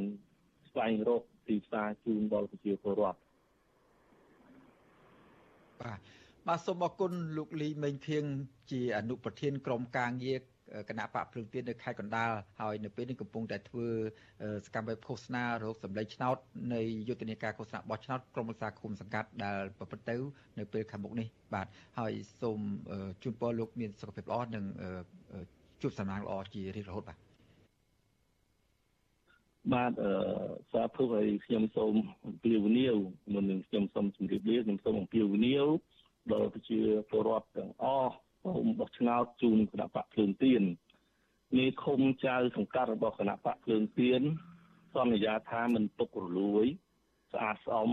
ស្វែងរក ទីផ្សារជូនដល់ប្រជាពលរដ្ឋបាទបាទសូមអរគុណលោកលីមេងធៀងជាអនុប្រធានក្រុមការងារគណៈបកភ្លើងទៀននៅខេត្តកណ្ដាលហើយនៅពេលនេះកំពុងតែធ្វើសកម្មភាពឃោសនារោគសម្លេងឆ្នោតនៃយុទ្ធនាការឃោសនាបោះឆ្នោតក្រុមប្រឹក្សាគុំសង្កាត់ដែលប្រព្រឹត្តទៅនៅពេលខាងមុខនេះបាទហើយសូមជូនពរលោកមានសុខភាពល្អនិងជួបសំណាងល្អជារៀងរហូតបាទ បាទអឺសាធុឲ្យខ្ញុំសូមអំពាវនាវមុននឹងខ្ញុំសូមជម្រាបលាខ្ញុំសូមអំពាវនាវដល់ប្រជាពលរដ្ឋទាំងអស់ខ្ញុំបោះឆ្នោតជូនគណៈបកភ្លើងទៀននេះឃុំចៅសង្កាត់របស់គណៈបកភ្លើងទៀនសន្យាថាមិនពុករលួយ ស្អាតស្អំ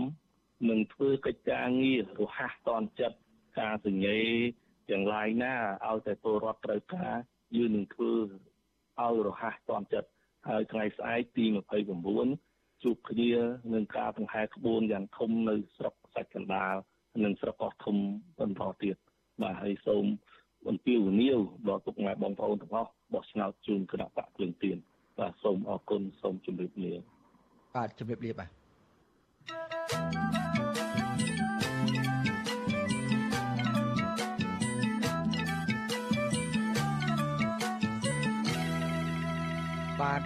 នឹងធ្វើកិច្ចការងាររហ័សតនចិត្តការសញ្ញេទាំងឡាយណាឲ្យតែពលរដ្ឋត្រូវការយើងនឹងធ្វើឲ្យរហ័សតនចិត្ត ហើយថ្ងៃស្អែកទី29ជួបគ្នានឹងការបង្ហាក្បួនយ៉ាងធំនៅស្រុកសាច់កណ្ដាលនិងស្រុកកោះធំបន្តទៀតបាទហើយសូមអំពាវនាវដល់ពុកម៉ែបងប្អូនទាំងអស់បោះឆ្នោតជូនគណៈបកភ្លើងទៀនបាទសូមអរគុណសូមជម្រាបលាបាទជម្រាបលាបាទ បាទ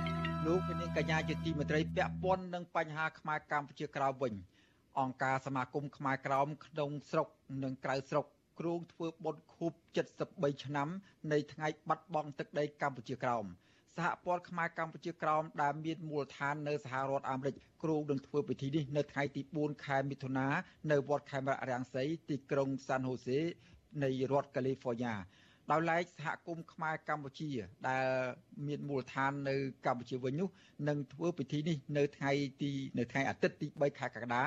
លោកនាងកញ្ញាជាទីមេត្រីពាក់ព័ន្ធនឹងបញ្ហាខ្មែរកម្ពុជាក្រោមវិញអង្គការសមាគមខ្មែរក្រោមក្នុងស្រុកនិងក្រៅស្រុកគ្រោងធ្វើបុណ្យខួប73ឆ្នាំនៃថ្ងៃបាត់បង់ទឹកដីកម្ពុជាក្រោមសហព័ន្ធខ្មែរកម្ពុជាក្រោមដែលមានមូលដ្ឋាននៅសហរដ្ឋអាមេរិកគ្រោងនឹងធ្វើពិធីនេះនៅថ្ងៃទី4ខែមិថុនានៅវត្តខេមរៈរាំងសីទីក្រុងសាន់ហូសេនៃរដ្ឋកាលីហ្វ័រញ៉ា ដោយឡែកសហគមន៍ខ្មែរកម្ពុជា ដែលមានមូលដ្ឋាននៅកម្ពុជាវិញនោះនឹងធ្វើពិធីនេះនៅថ្ងៃទីនៅថ្ងៃអាទិត្យទី3ខែកក្កដា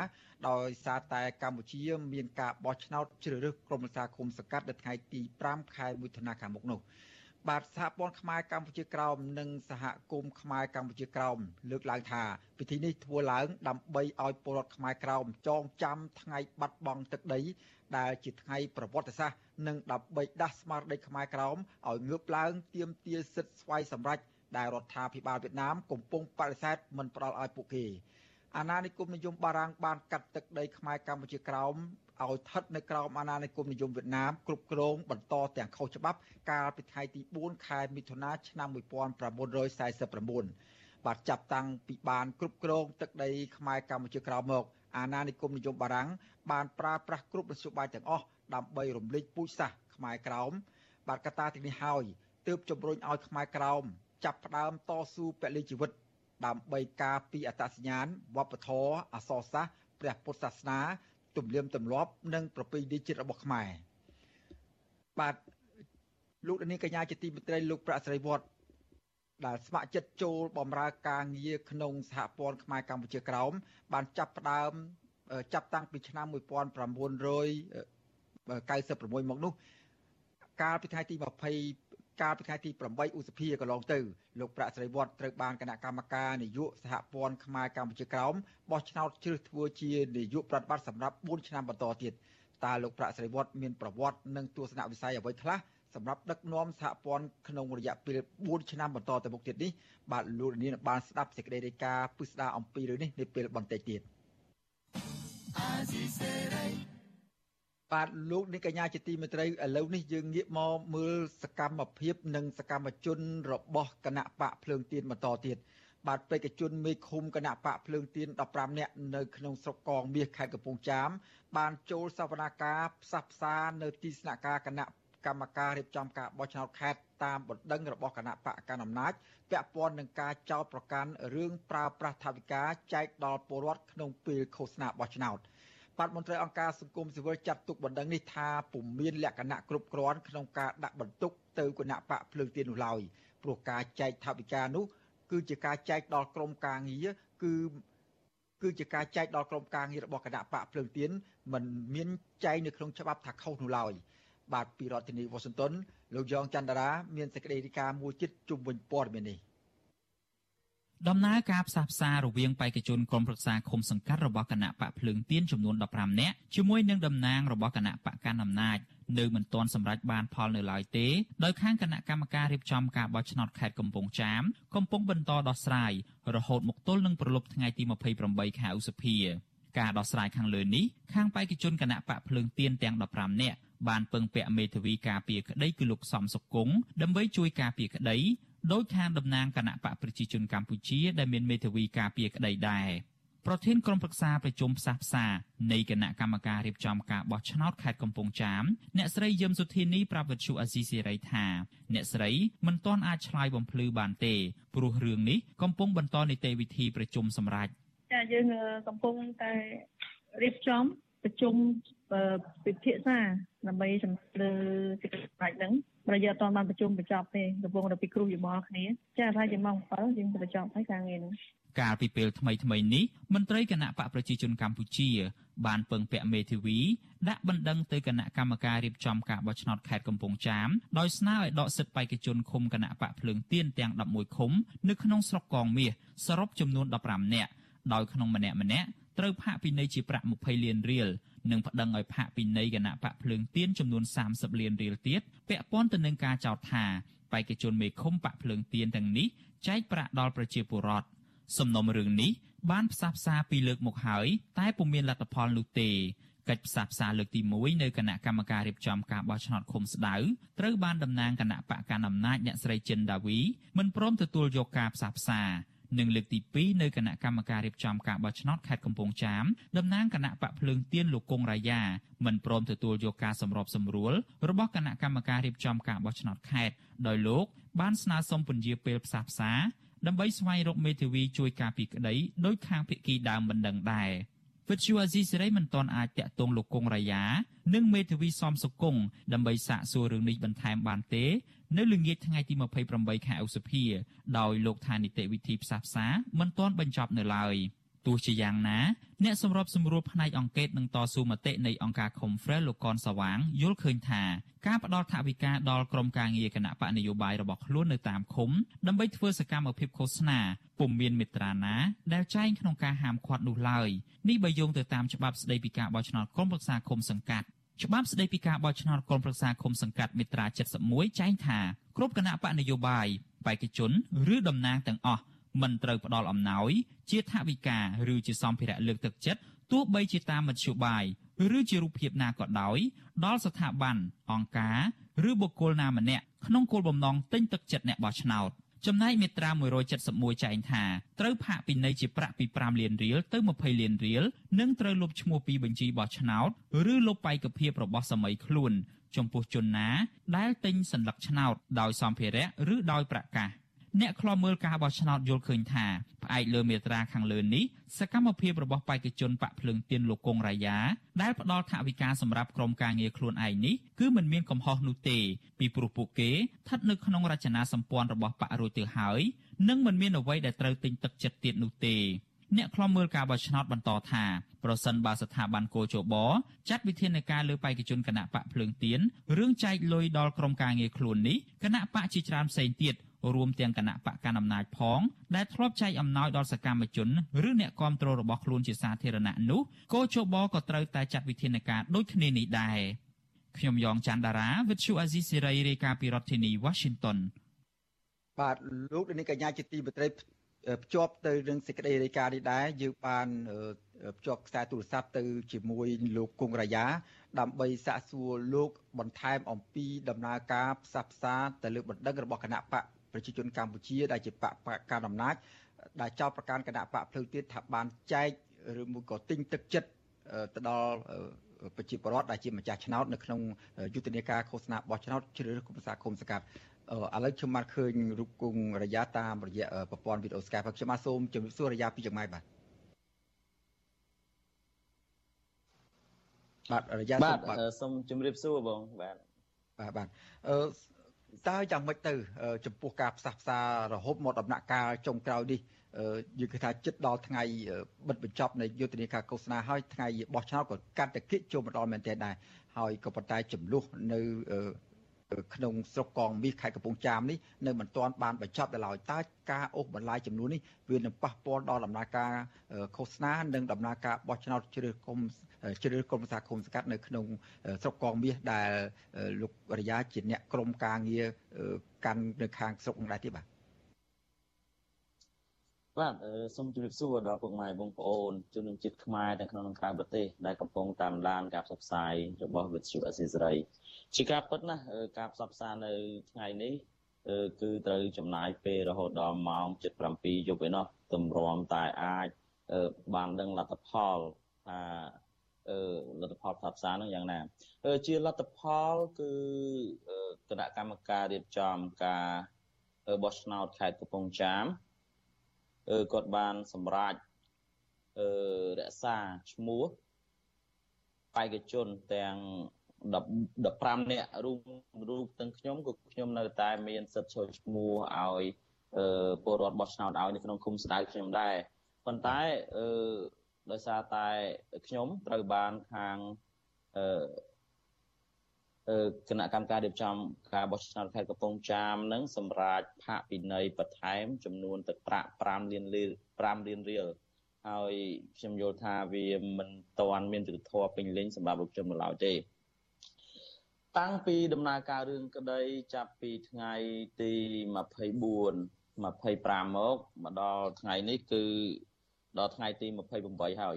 ដោយសារតែកម្ពុជា មានការបោះឆ្នោតជ្រើសរើសក្រុមប្រឹក្សាគុំសង្កាត់នៅថ្ងៃទី5ខែមិថុនាខាងមុខនោះ បាទសហព័ន្ធខ្មែរកម្ពុជាក្រោមនិងសហគមន៍ខ្មែរកម្ពុជាក្រោមលើកឡើងថាពិធីនេះធ្វើឡើង ដើម្បីឲ្យពលរដ្ឋខ្មែរក្រោមចងចាំថ្ងៃបាត់បង់ទឹកដី ដែលជាថ្ងៃប្រវត្តិសាស្ត្រនិងដើម្បីដាស់ស្មារតីខ្មែរក្រោមឲ្យងើបឡើងទាមទារសិទ្ធិស្វ័យសម្រេចដែលរដ្ឋាភិបាលវៀតណាមកំពុងបដិសេធមិនផ្ដល់ឲ្យពួកគេអាណានិគមនិយមបារាំងបានកាត់ទឹកដីខ្មែរកម្ពុជាក្រោម ឲ្យស្ថិតនៅក្រោមអាណានិគមនិយមវៀតណាមគ្រប់គ្រងបន្តទាំងខុសច្បាប់កាលពីថ្ងៃទី4ខែមិថុនាឆ្នាំ1949បាទចាប់តាំងពីបានគ្រប់គ្រងទឹកដីខ្មែរកម្ពុជាក្រោមមកអាណានិគមនិយមបារាំងបានប្រើប្រាស់គ្រប់មធ្យោបាយទាំងអស់ដើម្បីរំលេចពូជសាសន៍ខ្មែរក្រោមបាទកត្តាទាំងនេះហើយទើបជំរុញឲ្យខ្មែរក្រោមចាប់ផ្ដើមតស៊ូពលិជីវិត ដើម្បីការពីអត្តសញ្ញាណវប្បធម៌អសរសាស្ត្រព្រះពុទ្ធសាសនា ទំនៀមទម្លាប់និងប្រពៃណីជាតិរបស់ខ្មែរបាទលោកនាងកញ្ញាជាទីមេត្រីលោកប្រាក់ស្រីវត្តដែលស្ម័គ្រចិត្តចូលបម្រើការងារក្នុងសហព័ន្ធខ្មែរកម្ពុជាក្រោមបានចាប់ផ្ដើមចាប់តាំងពីឆ្នាំ1996មកនោះកាលពីថ្ងៃទី20 កាលពីថ្ងៃទី8ឧសភាកន្លងទៅលោកប្រាក់ស្រីវត្តត្រូវបានគណៈកម្មការនយោបាយសហព័ន្ធខ្មែរកម្ពុជាក្រោមបោះឆ្នោតជ្រើសធ្វើជានាយកប្រតិបត្តិសម្រាប់4ឆ្នាំបន្តទៀតតើលោកប្រាក់ស្រីវត្តមានប្រវត្តិនិងទស្សនវិស័យអ្វីខ្លះសម្រាប់ដឹកនាំសហព័ន្ធក្នុងរយៈពេល4ឆ្នាំបន្តទៅមុខទៀតនេះបាទលោកនាងបានស្ដាប់សេចក្តីរាយការណ៍ពិស្ដារអំពីរឿងនេះនាពេលបន្តិចទៀត បាទលោកនាងកញ្ញាជាទីមេត្រីឥឡូវនេះយើងងាកមកមើលសកម្មភាព និងសកម្មជនរបស់គណៈបកភ្លើងទៀនបន្តទៀតបាទបេក្ខជនមេឃុំគណៈបកភ្លើងទៀន15នាក់នៅក្នុងស្រុកកងមាសខេត្តកំពង់ចាម បានចូលសវនាការផ្សះផ្សានៅទីស្នាក់ការគណៈកម្មការរៀបចំការបោះឆ្នោតខេត្តតាមបណ្ដឹងរបស់គណៈបកកណ្ដាលអំណាចពាក់ព័ន្ធនឹងការចោទប្រកាន់រឿងប្រើប្រាស់ថវិកាចែកដល់ពលរដ្ឋក្នុងពេលឃោសនាបោះឆ្នោត បាទមន្ត្រីអង្គការសង្គមស៊ីវិលចាត់ទុកបណ្ដឹងនេះថាពុំមានលក្ខណៈគ្រប់គ្រាន់ក្នុងការដាក់បន្ទុកទៅគណៈបកភ្លើងទៀននោះឡើយព្រោះការចែកថវិកានោះ គឺជាការចែកដល់ក្រមការងារគឺគឺជាការចែកដល់ក្រមការងាររបស់គណៈបកភ្លើងទៀនមិនមានចែងនៅក្នុងច្បាប់ថាខុសនោះឡើយបាទពីរដ្ឋធានីវ៉ាស៊ីនតោនលោកយ៉ងច័ន្ទរាមានសេចក្តីរាយការណ៍មួយជិតជុំវិញព័ត៌មាននេះ ដំណើរការផ្សះផ្សារវាងបេក្ខជនក្រុមប្រឹក្សាឃុំសង្កាត់របស់គណៈបកភ្លើងទៀនចំនួន15នាក់ជាមួយនឹងតំណាងរបស់គណៈបកកណ្ដាលអំណាចនៅមិនទាន់សម្រេចបានផលនៅឡើយទេដោយខាងគណៈកម្មការរៀបចំការបោះឆ្នោតខេត្តកំពង់ចាមកំពុងបន្តដោះស្រាយរហូតមកទល់នឹងប្រលប់ថ្ងៃទី28ខែឧសភាការដោះស្រាយខាងលើនេះខាងបេក្ខជនគណៈបកភ្លើងទៀនទាំង15នាក់បានពឹងពាក់មេធាវីការពារក្តីគឺលោកសំសុគង្គដើម្បីជួយការពារក្តី ដោយខាងតំណាងគណៈបកប្រជាជនកម្ពុជាដែលមានមេធាវីការពារក្តីដែរប្រធានក្រុមប្រឹក្សាប្រជុំផ្សះផ្សានៃគណៈកម្មការរៀបចំការបោះឆ្នោតខេត្តកំពង់ចាមអ្នកស្រីយឹមសុធានីប្រាប់វិទ្យុអាស៊ីសេរីថាអ្នកស្រីមិនទាន់អាចឆ្លើយបំភ្លឺបានទេព្រោះរឿងនេះកំពុងបន្តនីតិវិធីប្រជុំសម្រាប់ចាយើងកំពុងតែរៀបចំប្រជុំពិភាក្សាដើម្បីសម្លើសេចក្តីសម្រេចហ្នឹង ប្រយោជន៍អត់បានប្រជុំបញ្ចប់ទេកំពុងតែពីគ្រូយោបល់គ្នាចាថាជាម៉ោង7យើងបញ្ចប់ហើយការងារហ្នឹងកាលពីពេលថ្មីថ្មីនេះមន្ត្រីគណៈបកប្រជាជនកម្ពុជា បានពឹងពាក់មេធាវីដាក់បណ្ដឹងទៅគណៈកម្មការរៀបចំការបោះឆ្នោតខេត្តកំពង់ចាមដោយស្នើឲ្យដកសិទ្ធិបេក្ខជនឃុំគណៈបកភ្លើងទៀនទាំង11ឃុំនៅក្នុងស្រុកកងមាសសរុបចំនួន15នាក់ដោយក្នុងម្នាក់ម្នាក់ត្រូវផាកពិន័យជាប្រាក់20លានរៀល និងប្តឹងឲ្យផាកពិន័យគណៈបកភ្លើងទៀនចំនួន30លានរៀលទៀតពាក់ព័ន្ធទៅនឹងការចោទថាបេក្ខជនមេឃុំបកភ្លើងទៀនទាំងនេះចែកប្រាក់ដល់ប្រជាពលរដ្ឋសំណុំរឿងនេះបានផ្សះផ្សាពីលើកមកហើយតែពុំមានលទ្ធផលនោះទេកិច្ចផ្សះផ្សាលើកទី1នៅគណៈកម្មការរៀបចំការបោះឆ្នោតឃុំស្ដៅត្រូវបានតំណាងគណៈបកកណ្ដាលអំណាចអ្នកស្រីចិនដាវីមិនព្រមទទួលយកការផ្សះផ្សា និងលើកទី2នៅគណៈកម្មការរៀបចំការបោះឆ្នោតខេត្តកំពង់ចាមតំណាងគណៈបកភ្លើងទៀនលោកគង់រាយាមិនព្រមទទួលយកការសម្របសម្រួលរបស់គណៈកម្មការរៀបចំការបោះឆ្នោតខេត្តដោយលោកបានស្នើសុំពន្យាពេលផ្សះផ្សាដើម្បីស្វែងរកមេធាវីជួយការពីក្តីដោយខាងភិក្ខីដើមបណ្ដឹងដែរវិទ្យុអាស៊ីសេរីមិនទាន់អាចតាក់ទងលោកគង់រាយានិងមេធាវីសំសុគង្គដើម្បីសាកសួររឿងនេះបន្ថែមបានទេ នៅល្ងាចថ្ងៃទី28ខែឧសភាដោយលោកថានីតិវិធីផ្សះផ្សាមិនទាន់បញ្ចប់នៅឡើយទោះជាយ៉ាងណាអ្នកសម្របសម្រួលផ្នែកអង្កេតនឹងតស៊ូមតិនៃអង្គការ Confrel លោកកនសវាងយល់ឃើញថាការផ្ដល់ថវិកាដល់ក្រុមការងារគណៈបកនយោបាយរបស់ខ្លួននៅតាមឃុំដើម្បីធ្វើសកម្មភាពឃោសនាពុំមានមេត្រាណាដែលចែងក្នុងការហាមឃាត់នោះឡើយនេះបើយោងទៅតាមច្បាប់ស្តីពីការបោះឆ្នោតក្រុមប្រឹក្សាឃុំសង្កាត់ ច្បាប់ស្តីពីការបោះឆ្នោតក្រុមប្រឹក្សាឃុំសង្កាត់មាត្រា71ចែងថាគ្រប់គណៈបកនយោបាយបេក្ខជនឬតំណាងទាំងអស់មិនត្រូវផ្ដល់អំណោយជាថវិកាឬជាសម្ភារៈលើកទឹកចិត្តទោះបីជាតាមមធ្យោបាយឬជារូបភាពណាក៏ដោយដល់ស្ថាប័នអង្គការឬបុគ្គលណាម្នាក់ក្នុងគោលបំណងទិញទឹកចិត្តអ្នកបោះឆ្នោត ចំណែកមាត្រា171ចែងថាត្រូវផាកពិន័យជាប្រាក់ពី5លានរៀលទៅ20លានរៀលនិងត្រូវលុបឈ្មោះពីបញ្ជីបោះឆ្នោតឬលុបបេក្ខភាពរបស់សមីខ្លួនចំពោះជនណាដែលទិញសัญลักษณ์ឆ្នោតដោយសម្ភារៈឬដោយប្រកាស អ្នកខ្លាំមើលការបោះឆ្នោតយល់ឃើញថាផ្អែកលើមេត្រាខាងលើនេះសកម្មភាពរបស់បេក្ខជនបាក់ភ្លើងទៀនលោកកុងរាយាដែលផ្ដល់ថវិកាសម្រាប់ក្រុមការងារខ្លួនឯងនេះគឺមិនមានកំហុសនោះទេពីព្រោះពួកគេស្ថិតនៅក្នុងរចនាសម្ព័ន្ធរបស់បករួចទៅហើយនិងមិនមានអ្វីដែលត្រូវទិញទឹកចិត្តទៀតនោះទេអ្នកខ្លំមើលការបោះឆ្នោតបន្តថាប្រសិនបើស្ថាប័នកោជបចាត់វិធានការលើបេក្ខជនគណៈបកភ្លើងទៀនរឿងចែកលុយដល់ក្រុមការងារខ្លួននេះគណៈបកជាច្រើនផ្សេងទៀតរួមទាំងគណៈបកកណ្ដាលអំណាចផង ដែលធ្លាប់ចែកអំណោយដល់សកម្មជនឬអ្នកគាំទ្ររបស់ខ្លួនជាសាធារណៈនោះកោជបក៏ត្រូវតែចាត់វិធានការដូចគ្នានេះដែរខ្ញុំយ៉ងច័ន្ទដារាវិទ្យុអាស៊ីសេរីរាយការណ៍ពីរដ្ឋធានី Washington បាទលោកនេះកញ្ញាជាទីមេត្រីភ្ជាប់ទៅនឹងសេចក្តីរាយការណ៍នេះដែរយើងបានភ្ជាប់ខ្សែទូរស័ព្ទទៅជាមួយលោកគង់រាយា ដើម្បីសាកសួរលោកបន្ថែមអំពីដំណើរការផ្សះផ្សាទៅលើបណ្ដឹងរបស់គណៈបក ប្រជាជនកម្ពុជាដែលជាបកការអំណាចដែលចោទប្រកាន់គណៈបកភ្លើងទៀតថាបានចែកឬមួយក៏ទិញទឹកចិត្តទៅដល់ប្រជាពលរដ្ឋដែលជាម្ចាស់ឆ្នោតនៅក្នុងយុទ្ធនាការឃោសនាបោះឆ្នោតជ្រើសរើសគុំសាគុំសកាត់ឥឡូវខ្ញុំបានឃើញរូបគង់រយៈតាមរយៈប្រព័ន្ធវីដេអូ Skype ហើយខ្ញុំបានសូមជម្រាបសួររយៈពីចម្ងាយបាទបាទរយៈបាទសូមជម្រាបសួរបងបាទបាទបាទអឺ តើយ៉ាងម៉េចទៅ ចំពោះការផ្សះផ្សារហូបមកដំណាក់កាលចុងក្រោយនេះយើងគិតថាចិត្តដល់ថ្ងៃបិទបញ្ចប់នៃយុទ្ធនាការឃោសនាហើយថ្ងៃបោះឆ្នោតក៏កាត់តែគិតចូលមកដល់មែនទែនដែរហើយក៏ប៉ុន្តែចំនួននៅ ក្នុងស្រុកកងមាសខេត្តកំពង់ចាមនេះនៅមិនទាន់បានបញ្ចប់ដល់ឡើយតើការអូសបន្លាយចំនួននេះវានឹងប៉ះពាល់ដល់ដំណើរការឃោសនានិងដំណើរការបោះឆ្នោតជ្រើសគុំជ្រើសគុំសាគុំសកាត់នៅក្នុងស្រុកកងមាសដែលលោករយ៉ាជាអ្នកក្រុមការងារកាន់នៅខាងស្រុកនោះដែរទេបាទបាទសូមជម្រាបសួរដល់ពុកម៉ែបងប្អូនជនជាតិខ្មែរទាំងក្នុងនិងក្រៅប្រទេសដែលកំពុងតាមដានការផ្សព្វផ្សាយរបស់វិទ្យុអសីសេរី ជាការពិតណាការផ្សព្វផ្សាយនៅថ្ងៃនេះគឺត្រូវចំណាយពេលរហូតដល់ម៉ោង7:07យប់ឯណោះទម្រាំតែអាចបានដឹងលទ្ធផលថាលទ្ធផលផ្សព្វផ្សាយនឹងយ៉ាងណាជាលទ្ធផលគឺគណៈកម្មការរៀបចំការបោះឆ្នោតខេត្តកំពង់ចាមគាត់បានសម្រេចរក្សាឈ្មោះបេក្ខជនទាំង 15នាក់រួមរូបទាំងខ្ញុំក៏ខ្ញុំនៅតែមានសិទ្ធិចូលឈ្មោះឲ្យពលរដ្ឋបោះឆ្នោតឲ្យនៅក្នុងគុំស្ដៅខ្ញុំដែរប៉ុន្តែអឺដោយសារតែខ្ញុំត្រូវបានខាងអឺគណៈកម្មការរៀបចំការបោះឆ្នោតខេត្តកំពង់ចាមនឹងសម្រាប់ផាកពិន័យបន្ថែម ចំនួនទឹកប្រាក់5លានរៀល5លានរៀលហើយខ្ញុំយល់ថាវាមិនទាន់មានទិដ្ឋធម៌ពេញលេញសម្រាប់លោកខ្ញុំនៅឡើយទេ តាំងពីដំណើរការរឿងក្តីចាប់ពីថ្ងៃទី24 25មកមកដល់ថ្ងៃនេះគឺដល់ថ្ងៃទី28ហើយ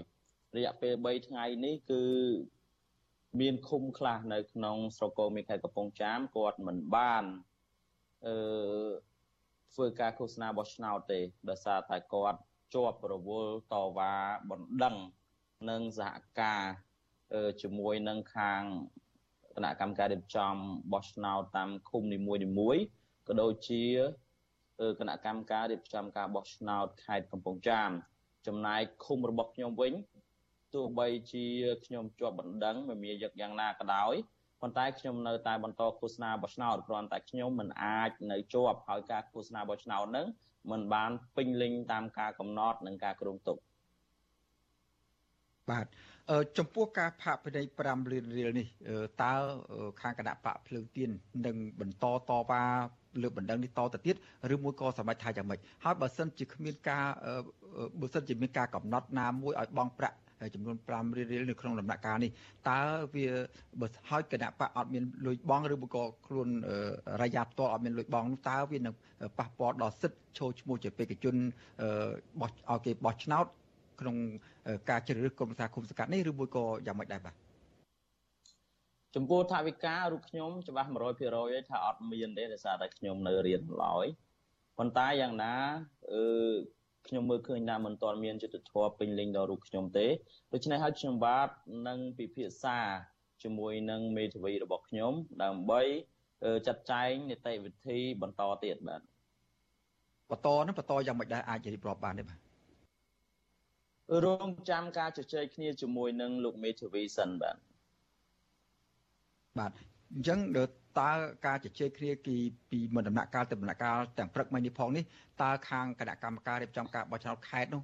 រយៈពេល3ថ្ងៃនេះគឺមានឃុំខ្លះនៅក្នុងស្រុកកោមីខេត្តកំពង់ចាមគាត់មិនបានអឺធ្វើការឃោសនាបោះឆ្នោតទេដោយសារតែគាត់ជាប់រវល់តវ៉ាបណ្ដឹងនិងសហការជាមួយនឹងខាង គណៈកម្មការរៀបចំបោះឆ្នោតតាមឃុំនីមួយៗក៏ដូចជាគណៈកម្មការរៀបចំការបោះឆ្នោតខេត្តកំពង់ចាមចំណែកឃុំរបស់ខ្ញុំវិញទោះបីជាខ្ញុំជាប់បណ្ដឹងមិនមានយកយ៉ាងណាក៏ដោយប៉ុន្តែខ្ញុំនៅតែបន្តឃោសនាបោះឆ្នោតគ្រាន់តែខ្ញុំមិនអាចនៅជាប់ហើយការឃោសនាបោះឆ្នោតនឹងមិនបានពេញលេញតាមការកំណត់និងការគ្រោងទុកបាទ ចំពោះការផាកពិន័យ5លានរៀលនេះតើខាងគណៈបកភ្លើងទៀននឹងបន្តតវ៉ាលើបណ្ដឹងនេះតទៅទៀតឬមួយក៏សម្រេចថាយ៉ាងម៉េចហើយបើសិនជាគ្មានការបើសិនជាមានការកំណត់ណាមួយឲ្យបង់ប្រាក់ចំនួន5រៀលរៀលនៅក្នុងដំណាក់កាលនេះតើវាបើហើយគណៈបកអត់មានលុយបង់ឬក៏ខ្លួនរាយការណ៍ផ្ទាល់អត់មានលុយបង់នោះតើវានឹងប៉ះពាល់ដល់សិទ្ធិចូលឈ្មោះជាបេក្ខជនបោះឲ្យគេបោះឆ្នោត ក្នុងការជ្រើសរើសក្រុមប្រឹក្សាគុំសង្កាត់នេះឬមួយក៏យ៉ាងម៉េចដែរបាទចំពោះថាវិការរូបខ្ញុំច្បាស់100%ឯថាអត់មានទេដោយសារតែខ្ញុំនៅរៀនឡើយប៉ុន្តែយ៉ាងណាអឺខ្ញុំមើលឃើញថាមិនទាន់មានយុទ្ធធម៌ពេញលេញដល់រូបខ្ញុំទេដូច្នេះហើយខ្ញុំបាទនឹងពិភាក្សាជាមួយនឹងមេធាវីរបស់ខ្ញុំ ដើម្បីចាត់ចែងនីតិវិធីបន្តទៀតបាទបន្តនឹងបន្តយ៉ាងម៉េចដែរអាចរៀបរាប់បានទេបាទ រងចាំការជជែកគ្នាជាមួយនឹងលោកមេធាវីសិនបាទបាទអញ្ចឹងតើការជជែកគ្នាពីពីមិនដំណាក់កាលទៅដំណាក់កាលទាំងព្រឹកមិញនេះផងនេះតើខាងគណៈកម្មការរៀបចំការបោះឆ្នោតខេត្តនោះ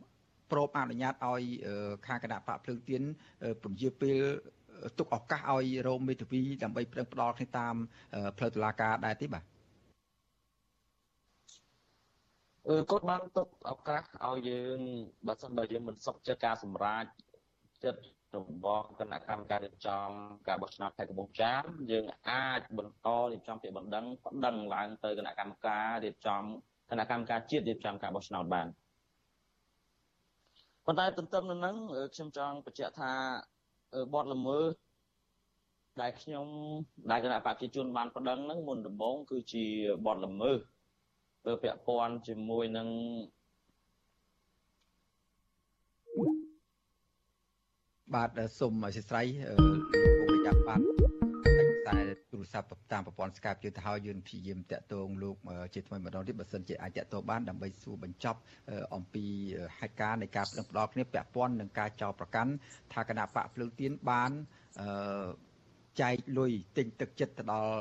ព្រមអនុញ្ញាតឲ្យខាងគណៈបកភ្លើងទៀនពជាពេលទុកឱកាសឲ្យរោមមេធាវីដើម្បីប្រឹងផ្ដាល់គ្នាតាមផ្លូវតុលាការដែរទេបាទអឺ គាត់បានទុកឱកាសឲ្យយើងបើសិនបើយើងមិនសុខចិត្តការសម្រេចចិត្តរបស់គណៈកម្មការរៀបចំការបោះឆ្នោតខេត្តកំពង់ចាមយើងអាចបន្តរៀបចំពាក្យបណ្ដឹងបណ្ដឹងឡើងទៅគណៈកម្មការរៀបចំគណៈកម្មការជាតិរៀបចំការបោះឆ្នោតបានប៉ុន្តែទន្ទឹមនឹងហ្នឹងខ្ញុំចង់បញ្ជាក់ថាបទល្មើសដែលខ្ញុំដែលគណៈបព្វជិជនបានប្តឹងហ្នឹងមុនដំបូងគឺជាបទល្មើស ពាក់ព័ន្ធជាមួយនឹងបាទសូមអធិស្ឋានលោកគង់រយៈបាទតែទូរស័ព្ទតាមប្រព័ន្ធ Skype យើងទៅហើយយើងព្យាយាមតាក់ទងលោកជាថ្មីម្ដងទៀតបើសិនជាអាចតាក់ទងបានដើម្បីសួរបញ្ចប់អំពីហេតុការណ៍នៃការផ្ដឹងផ្ដល់គ្នាពាក់ព័ន្ធនឹងការចោទប្រកាន់ថាគណៈបកភ្លើងទៀនបានចែកលុយទិញទឹកចិត្តទៅដល់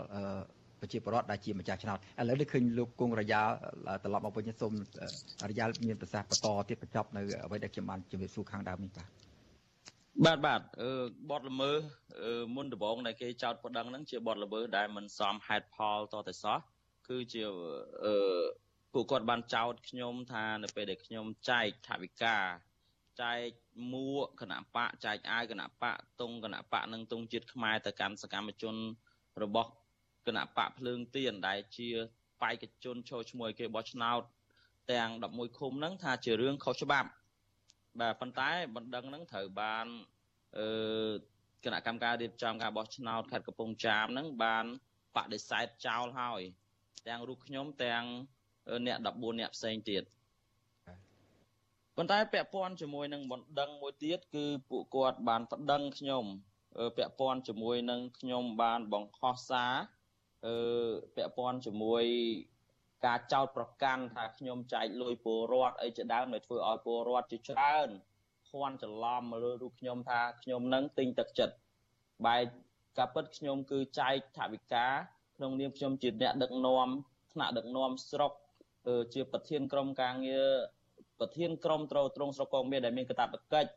ប្រជាពលរដ្ឋដែលជាម្ចាស់ឆ្នោតឥឡូវនេះឃើញលោកគង់រយ៉ាត្រឡប់មកវិញសូមរយ៉ាមានប្រសាសន៍បន្តទៀតបញ្ចប់នៅអ្វីដែលខ្ញុំបានជម្រាបសួរខាងដើមនេះបាទបាទបាទអឺបទល្មើសមុនដំបូងដែលគេចោទប្តឹងហ្នឹងជាបទល្មើសដែលមិនសមហេតុផលតតែសោះគឺជាអឺពួកគាត់បានចោទខ្ញុំថានៅពេលដែលខ្ញុំចែកថវិកាចែកមួកគណៈបកចែកអាវគណៈបកតុងគណៈបកនិងតុងជាតិខ្មែរទៅកាន់សកម្មជនរបស់ គណៈបកភ្លើងទៀនដែលជាបេក្ខជនចូលឈ្មោះឲ្យគេបោះឆ្នោតទាំង11ឃុំហ្នឹងថាជារឿងខុសច្បាប់បាទប៉ុន្តែបណ្ដឹងហ្នឹងត្រូវបានអឺគណៈកម្មការរៀបចំការបោះឆ្នោតខេត្តកំពង់ចាមហ្នឹងបានបដិសេធចោលហើយ ទាំងរូបខ្ញុំទាំងអ្នក14អ្នកផ្សេងទៀតប៉ុន្តែពាក់ព័ន្ធជាមួយនឹងបណ្ដឹងមួយទៀតគឺពួកគាត់បានប្តឹងខ្ញុំពាក់ព័ន្ធជាមួយនឹងខ្ញុំបានបង្ខំសារ អឺពាក់ព័ន្ធជាមួយការចោទប្រកាន់ថាខ្ញុំចែកលុយពលរដ្ឋអីជាដើមដែលធ្វើឲ្យពលរដ្ឋជាច្រើនភ័ន្តច្រឡំមកលើរូបខ្ញុំថាខ្ញុំនឹងទិញទឹកចិត្តបែបការពិតខ្ញុំគឺចែកថវិកាក្នុងនាមខ្ញុំជាអ្នកដឹកនាំថ្នាក់ដឹកនាំស្រុកជាប្រធានក្រុមការងារប្រធានក្រុមត្រួតត្រងស្រុកកងមានដែលមានកាតព្វកិច្ច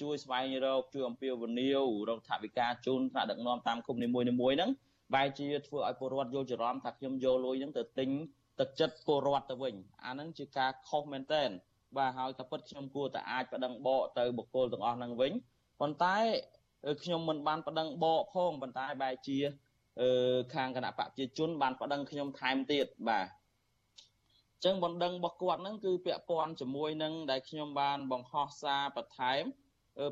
ជួយស្វែងរកជួយអំពាវនាវរកថវិកាជូនថ្នាក់ដឹកនាំតាមគុំនីមួយៗហ្នឹង បែរជាធ្វើឲ្យពលរដ្ឋយល់ច្រឡំថាខ្ញុំយកលុយហ្នឹងទៅទិញទឹកចិត្តពលរដ្ឋទៅវិញអាហ្នឹងជាការខុសមែនតើបាទហើយតែពិតខ្ញុំគួរតែអាចប្តឹងបកទៅបុគ្គលទាំងអស់ហ្នឹងវិញប៉ុន្តែខ្ញុំមិនបានប្តឹងបកផងប៉ុន្តែបែរជាខាងគណៈបកប្រជាជនបានប្តឹងខ្ញុំថែមទៀតបាទចឹងបណ្ដឹងរបស់គាត់ហ្នឹងគឺពាក់ព័ន្ធជាមួយនឹងដែលខ្ញុំបានបង្ហោះសារបន្ថែម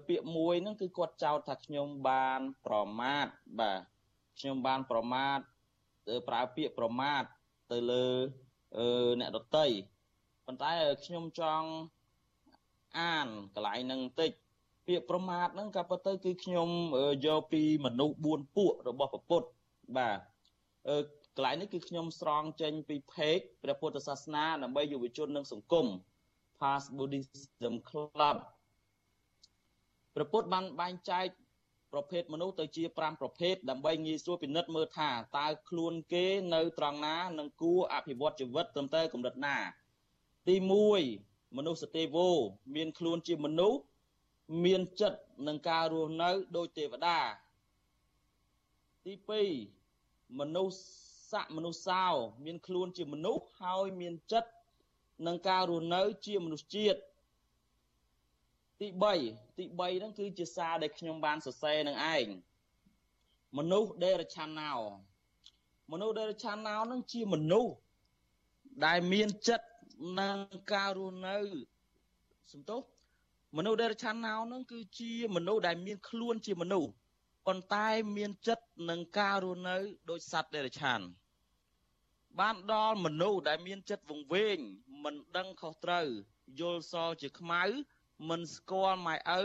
ពាក្យមួយហ្នឹងគឺគាត់ចោទថាខ្ញុំបានប្រមាថបាទ ខ្ញុំបានប្រមាថប្រើពាក្យប្រមាថទៅលើអ្នកដតីប៉ុន្តែខ្ញុំចង់អានកន្លែងហ្នឹងបន្តិចពាក្យប្រមាថហ្នឹងក៏ប៉ុន្តែគឺខ្ញុំយកពីមនុស្ស4ពួករបស់ពពុទ្ធបាទអឺកន្លែងនេះគឺខ្ញុំស្រង់ចេញពីเพจព្រះពុទ្ធសាសនាដើម្បីយុវជននិងសង្គម Past Buddhism Club ព្រះពុទ្ធបានបែងចែក ប្រភេទមនុស្សទៅជា5ប្រភេទដើម្បីងាយស្រួលពិនិត្យមើលថាតើខ្លួនគេនៅត្រង់ណានិងគួរអភិវឌ្ឍជីវិតត្រឹមត្រូវកម្រិតណា ទី1មនុស្សសទេវោមានខ្លួនជាមនុស្សមានចិត្តនឹងការរស់នៅដោយទេវតាទី2មនុស្សស័កមនុស្សសោ មានខ្លួនជាមនុស្សហើយមានចិត្តនឹងការរស់នៅជាមនុស្សជាតិ ទី3ទី3ហ្នឹងគឺជាសារដែលខ្ញុំបានសរសេរនឹងឯងមនុស្សដេរឆានណោមនុស្សដេរឆានណោហ្នឹងជាមនុស្សដែលមានចិត្តនឹងការរស់នៅសំទោសមនុស្សដេរឆានណោហ្នឹងគឺជាមនុស្សដែលមានខ្លួនជាមនុស្សប៉ុន្តែមានចិត្តនឹងការរស់នៅដោយសត្វដេរឆានបានដល់មនុស្សដែលមានចិត្តវង្វេងមិនដឹងខុសត្រូវយល់សជាខ្មៅ មិនស្គាល់ម៉ែឪ